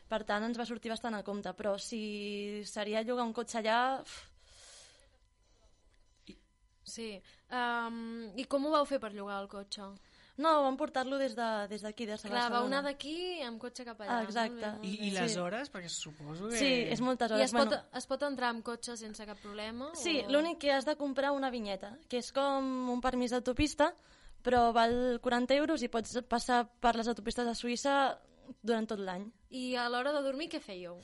Speaker 16: Per tant, ens va sortir bastant a compte, però si seria llogar un cotxe allà... uf,
Speaker 1: Sí. Um, I com ho vau fer per llogar el cotxe?
Speaker 16: No, vam portar-lo des de- des d'aquí, de, des de
Speaker 1: Clar,
Speaker 16: Barcelona.
Speaker 1: vau anar d'aquí amb cotxe cap allà.
Speaker 16: Ah, exacte.
Speaker 1: Molt bé,
Speaker 4: I, I les
Speaker 16: Sí.
Speaker 4: hores? Perquè suposo que...
Speaker 16: Sí, és moltes
Speaker 1: I
Speaker 16: hores.
Speaker 1: es pot,
Speaker 16: Bueno,
Speaker 1: es pot entrar amb cotxe sense cap problema?
Speaker 16: Sí,
Speaker 1: o...
Speaker 16: l'únic que has de comprar una vinyeta, que és com un permís d'autopista, però val 40 euros i pots passar per les autopistes de Suïssa durant tot l'any.
Speaker 1: I a l'hora de dormir què fèieu?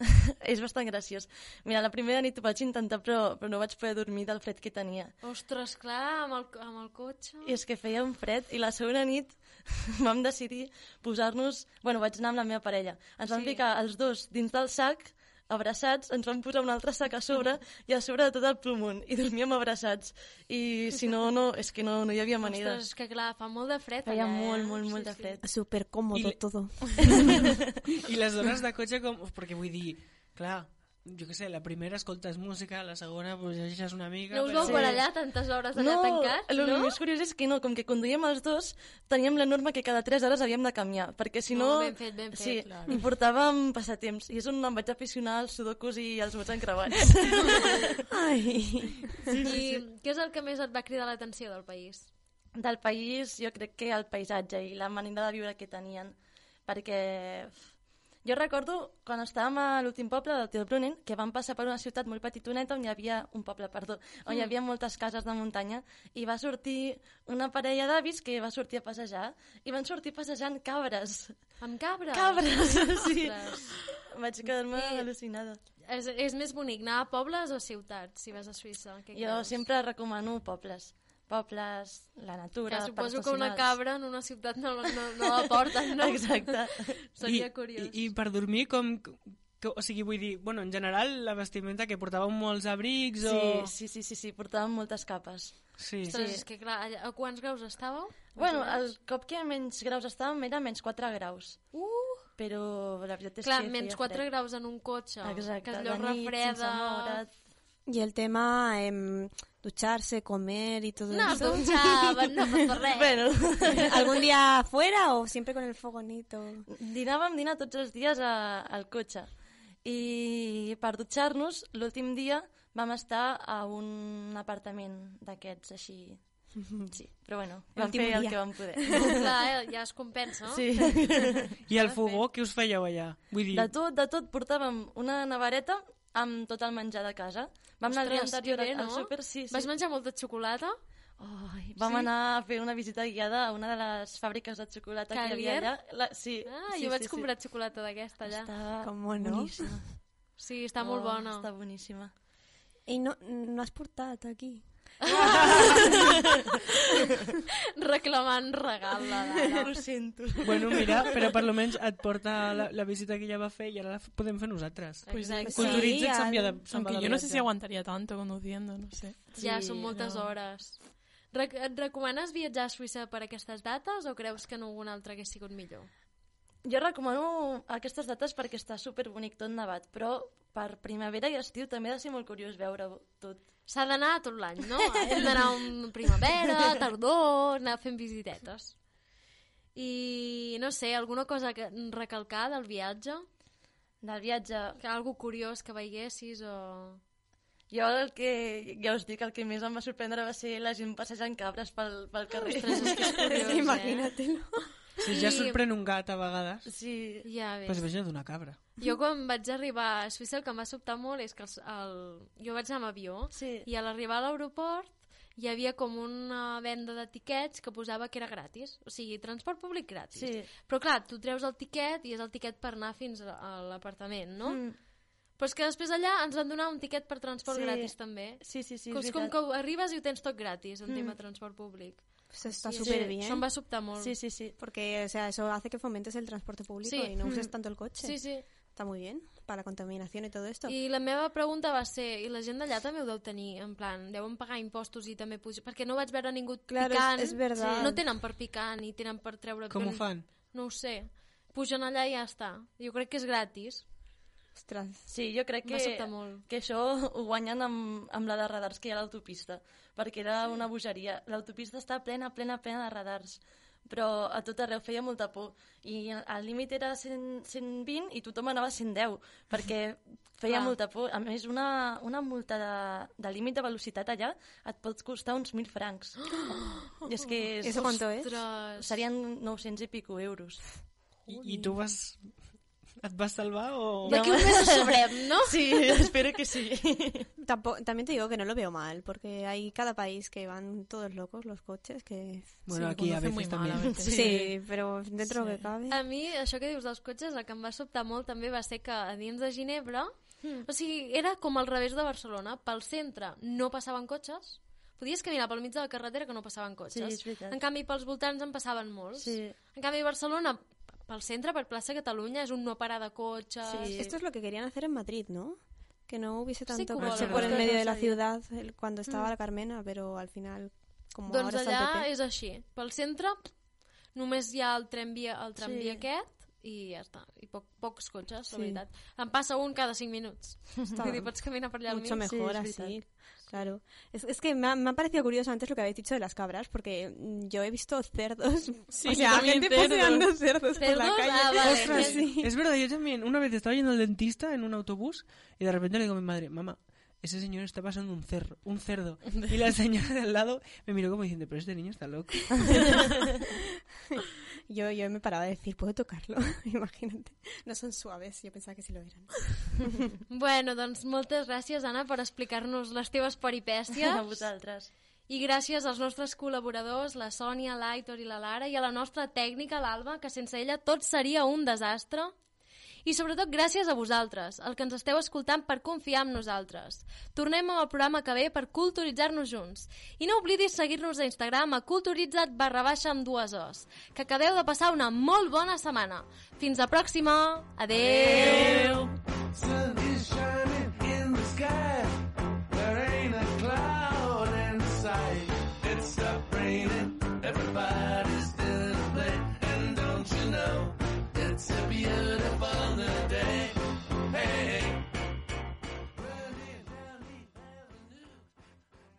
Speaker 1: (laughs)
Speaker 16: és bastant graciós. Mira, la primera nit ho vaig intentar, però, però no vaig poder dormir del fred que tenia.
Speaker 1: Ostres, clar, amb el, amb el cotxe...
Speaker 16: I és que feia un fred, i la segona nit (laughs) vam decidir posar-nos... Bueno, vaig anar amb la meva parella. Ens vam
Speaker 1: Sí.
Speaker 16: ficar els dos dins del sac, abraçats, ens vam posar un altre sac a sobre i a sobre de tot el plomón, i dormíem abraçats. I si no, no, és que no, no hi havia manera.
Speaker 1: Ostres, és que clar, fa molt de fred
Speaker 16: Feia
Speaker 1: allà,
Speaker 16: molt,
Speaker 1: eh?
Speaker 16: molt, molt
Speaker 1: sí,
Speaker 16: de fred.
Speaker 3: Súper cómodo
Speaker 4: I
Speaker 3: todo. (laughs)
Speaker 4: I les hores de cotxe com... Perquè vull dir, clar, jo què sé, la primera escoltes música, la segona pues, llegeixes una mica...
Speaker 1: No us vau
Speaker 4: però-
Speaker 1: per allà tantes hores allà
Speaker 16: no,
Speaker 1: tancats,
Speaker 16: el
Speaker 1: no?
Speaker 16: més curiós és que no, com que conduïem els dos, teníem la norma que cada 3 hores havíem de canviar, perquè si no...
Speaker 1: No, ben fet, ben fet,
Speaker 16: sí,
Speaker 1: claro.
Speaker 16: i portàvem passatemps, i és on em vaig aficionar als sudokus i als mots encreuats. (laughs)
Speaker 3: Ai.
Speaker 1: I què és el que més et va cridar l'atenció del país?
Speaker 16: del país, jo crec que el paisatge i la manera de viure que tenien. Perquè uf, jo recordo quan estàvem a l'últim poble del Tilbrunnen que vam passar per una ciutat molt petitoneta on hi havia un poble, perdó, on hi
Speaker 1: Mm.
Speaker 16: havia moltes cases de muntanya i va sortir una parella d'avis que va sortir a passejar i van sortir passejant cabres.
Speaker 1: Amb cabres?
Speaker 16: Cabres, sí.
Speaker 1: Ostres.
Speaker 16: Vaig quedar-me
Speaker 1: Sí.
Speaker 16: al·lucinada.
Speaker 1: És, és més bonic anar a pobles o ciutats, si vas a Suïssa? Què
Speaker 16: Jo
Speaker 1: creus?
Speaker 16: sempre recomano pobles. Pobles, la natura...
Speaker 1: Que suposo que una cabra en una ciutat no, no, no la porten, no? (laughs)
Speaker 16: Exacte.
Speaker 1: Seria
Speaker 4: I,
Speaker 1: curiós.
Speaker 4: I, I per dormir, com... Que, o sigui, vull dir, bueno, en general, la vestimenta que portàveu molts abrics o...
Speaker 16: Sí, sí, sí, sí, sí, portàvem moltes capes.
Speaker 4: Sí.
Speaker 1: Ostres, és que clar, allà, a quants graus estàveu?
Speaker 16: Bueno, el
Speaker 1: menys?
Speaker 16: cop que menys graus estàvem era menys 4 graus.
Speaker 1: Uh!
Speaker 16: Però la veritat és
Speaker 1: Clar,
Speaker 16: que
Speaker 1: menys
Speaker 16: feia
Speaker 1: 4
Speaker 16: fred.
Speaker 1: graus en un cotxe.
Speaker 16: Exacte,
Speaker 1: que allò
Speaker 16: de nit,
Speaker 1: refreda...
Speaker 3: Y el tema em, ducharse, comer y todo
Speaker 1: No,
Speaker 3: eso.
Speaker 1: dutxaven, no. (laughs)
Speaker 16: Bueno.
Speaker 3: ¿Algún día afuera o siempre con el fogonito?
Speaker 16: Dinàvem dinar tots els dies a, al cotxe. I per dutxar-nos, l'últim dia vam estar a un apartament d'aquests així... Sí, però bueno, vam fer el
Speaker 3: dia.
Speaker 16: que vam poder. (laughs)
Speaker 1: Clar, eh, ja es compensa, no?
Speaker 16: Sí. (laughs)
Speaker 4: I el fogó, què us fèieu allà? Vull dir,
Speaker 16: De tot, de tot, portàvem una nevareta amb tot el menjar de casa. Vam anar el
Speaker 1: Ostres,
Speaker 16: anterior
Speaker 1: bé,
Speaker 16: al
Speaker 1: no?
Speaker 16: súper, sí, sí.
Speaker 1: Vas menjar molta xocolata?
Speaker 16: Ai, vam
Speaker 1: Sí?
Speaker 16: anar a fer una visita guiada a una de les fàbriques de xocolata que hi havia
Speaker 1: Calier?
Speaker 16: allà. La, sí,
Speaker 1: Ah,
Speaker 16: sí,
Speaker 1: jo vaig
Speaker 16: sí,
Speaker 1: comprar xocolata d'aquesta allà.
Speaker 16: Està
Speaker 3: ¿Cómo no?
Speaker 16: boníssima.
Speaker 1: Sí, està molt
Speaker 16: Oh,
Speaker 1: bona.
Speaker 16: Està boníssima.
Speaker 3: Y no, no has portat aquí. (laughs)
Speaker 1: Reclamant regal la Dara.
Speaker 16: Ho sento.
Speaker 4: Bueno, mira, però per lo menys et porta la, la visita que ella va fer i ara la podem fer nosaltres.
Speaker 2: Pues
Speaker 1: Exacte.
Speaker 4: Culturitza't
Speaker 3: Sí,
Speaker 4: va de,
Speaker 2: Aunque yo no sé si aguantaría tanto conduciendo, no sé.
Speaker 1: Ja
Speaker 16: Sí,
Speaker 1: són moltes
Speaker 2: no.
Speaker 1: hores. Rec et recomanes viatjar a Suïssa per aquestes dates o creus que en algun altre hagués sigut millor?
Speaker 16: Jo recomano aquestes dates perquè està super bonic tot nevat, però per primavera i estiu també ha de ser molt curiós veure tot.
Speaker 1: S'ha d'anar tot l'any, no? (laughs) Hem d'anar en primavera, tardor, anar fent visitetes. I, no sé, alguna cosa que recalcar del viatge?
Speaker 16: Del viatge...
Speaker 1: Que algo curiós que veiessis o...
Speaker 16: Jo el que, ja us dic, el que més em va sorprendre va ser la gent passejant cabres pel, pel carrer.
Speaker 1: Ostres, és que és curiós, (laughs) eh?
Speaker 3: Imagínatelo.
Speaker 4: Si ja sorprèn un gat a vegades,
Speaker 16: Sí.
Speaker 1: Ja ves.
Speaker 4: pues imagina't una cabra.
Speaker 1: Jo quan vaig arribar a Suïssa el que em va sobtar molt és que el, el... jo vaig anar amb avió
Speaker 16: Sí.
Speaker 1: i a l'arribar a l'aeroport hi havia com una venda de tiquets que posava que era gratis, o sigui, transport públic gratis.
Speaker 16: Sí.
Speaker 1: Però clar, tu treus el tiquet i és el tiquet per anar fins a a l'apartament, no?
Speaker 16: Mm.
Speaker 1: Però és que després allà ens van donar un tiquet per transport
Speaker 16: Sí.
Speaker 1: gratis també.
Speaker 16: Sí, sí, sí,
Speaker 1: Com,
Speaker 16: és
Speaker 1: com
Speaker 16: veritat.
Speaker 1: que arribes i ho tens tot gratis en
Speaker 16: Mm.
Speaker 1: tema de transport públic.
Speaker 3: Pues está
Speaker 1: Sí,
Speaker 3: súper
Speaker 1: sí,
Speaker 3: bien.
Speaker 1: Em va molt.
Speaker 16: Sí, sí, sí.
Speaker 3: Porque, o sea, eso hace que fomentes el transporte público
Speaker 1: Sí.
Speaker 3: y no uses
Speaker 1: Mm.
Speaker 3: tanto el coche.
Speaker 1: Sí, sí.
Speaker 3: Está muy bien para la contaminación y todo esto.
Speaker 1: I la meva pregunta va ser, i la gent d'allà també ho deu tenir, en plan, deuen pagar impostos i també pujar, perquè no vaig veure ningú
Speaker 3: Claro,
Speaker 1: picant.
Speaker 3: es- es verdad.
Speaker 1: No tenen per picar ni tenen per treure...
Speaker 4: Com ho fan?
Speaker 1: No ho sé. Pugen allà i ja està. Jo crec que és gratis.
Speaker 3: Ostras.
Speaker 16: Sí, jo crec que,
Speaker 1: molt.
Speaker 16: que això ho guanyen amb, amb la de radars que hi ha a l'autopista, perquè era una bogeria. L'autopista està plena, plena, plena de radars, però a tot arreu feia molta por. I el límit era 100, 120 i tothom anava a 110, perquè (laughs) feia
Speaker 1: Clar.
Speaker 16: molta por. A més, una, una multa de, de límit de velocitat allà et pot costar uns 1.000 francs. I és que... (gasps) És,
Speaker 3: ¿Eso cuánto es?
Speaker 1: Ostres.
Speaker 16: Serien 900 i pico euros.
Speaker 4: I, I tu vas... Et vas salvar o...?
Speaker 1: D'aquí un mes ho sabrem, no? (laughs)
Speaker 16: Sí, espero que sí.
Speaker 3: Tampo- también te digo que no lo veo mal, porque hay cada país que van todos locos los coches, que...
Speaker 4: Bueno,
Speaker 2: Sí,
Speaker 4: aquí a
Speaker 2: conduce muy
Speaker 4: veces
Speaker 2: mal, a
Speaker 4: también.
Speaker 2: veces.
Speaker 3: Sí, pero dentro
Speaker 2: Sí.
Speaker 3: que cabe...
Speaker 1: A mi, això que dius dels cotxes, el que em va sobtar molt també va ser que a dins de Ginebra, o sigui, era com al revés de Barcelona. Pel centre no passaven cotxes, podies caminar pel mig de la carretera que no passaven
Speaker 16: Sí,
Speaker 1: cotxes.
Speaker 16: és veritat.
Speaker 1: en canvi, pels voltants en passaven molts.
Speaker 16: Sí.
Speaker 1: En canvi, a Barcelona, pel centre, per plaça Catalunya, és un no parar de cotxes.
Speaker 16: Sí.
Speaker 3: Esto es lo que querían hacer en Madrid, ¿no? Que no hubiese
Speaker 1: Sí,
Speaker 3: tanto
Speaker 1: que
Speaker 3: coche por el medio de la ciudad cuando estaba
Speaker 1: Mm.
Speaker 3: la Carmena, pero al final, como
Speaker 1: Doncs
Speaker 3: ahora
Speaker 1: allà
Speaker 3: el PP...
Speaker 1: és així. Pel centre només hi ha el tramvia, el tramvia
Speaker 16: Sí.
Speaker 1: aquest i ja està. I poc, pocs cotxes, la
Speaker 3: Sí.
Speaker 1: veritat. Em passa un cada 5 minuts.
Speaker 3: Está (laughs)
Speaker 1: Vull dir, pots caminar per allà al
Speaker 3: mucho
Speaker 1: mig.
Speaker 3: mejor
Speaker 16: Sí,
Speaker 3: así. Claro. Es, es que me ha, me ha parecido curioso antes lo que habéis dicho de las cabras, porque mm, yo he visto cerdos. (laughs)
Speaker 2: Sí,
Speaker 3: o sea,
Speaker 2: también
Speaker 3: gente
Speaker 2: cerdos.
Speaker 3: paseando cerdos, por la calle.
Speaker 1: Ah, vale.
Speaker 4: Ostras,
Speaker 3: Sí.
Speaker 4: es verdad, yo también. Una vez estaba yendo al dentista en un autobús y de repente le digo a mi madre, mamá, ese señor está pasando un cerro, un cerdo. (laughs) Y la señora de al lado me miró como diciendo, pero este niño está loco. (laughs)
Speaker 3: yo, yo me paraba de decir, ¿puedo tocarlo? (laughs) Imagínate. No son suaves, yo pensaba que sí lo eran.
Speaker 1: Bueno, doncs moltes gràcies, Anna, per explicar-nos les teves peripècies.
Speaker 16: A vosaltres.
Speaker 1: I gràcies als nostres col·laboradors, la Sònia, l'Aitor i la Lara, i a la nostra tècnica, l'Alba, que sense ella tot seria un desastre. I sobretot gràcies a vosaltres, el que ens esteu escoltant per confiar en nosaltres. Tornem al programa que ve per culturitzar-nos junts. I no oblidis seguir-nos a Instagram a culturitza't barra baixa amb dues os. Que acabeu de passar una molt bona setmana. Fins la pròxima. Adeu!
Speaker 11: Sun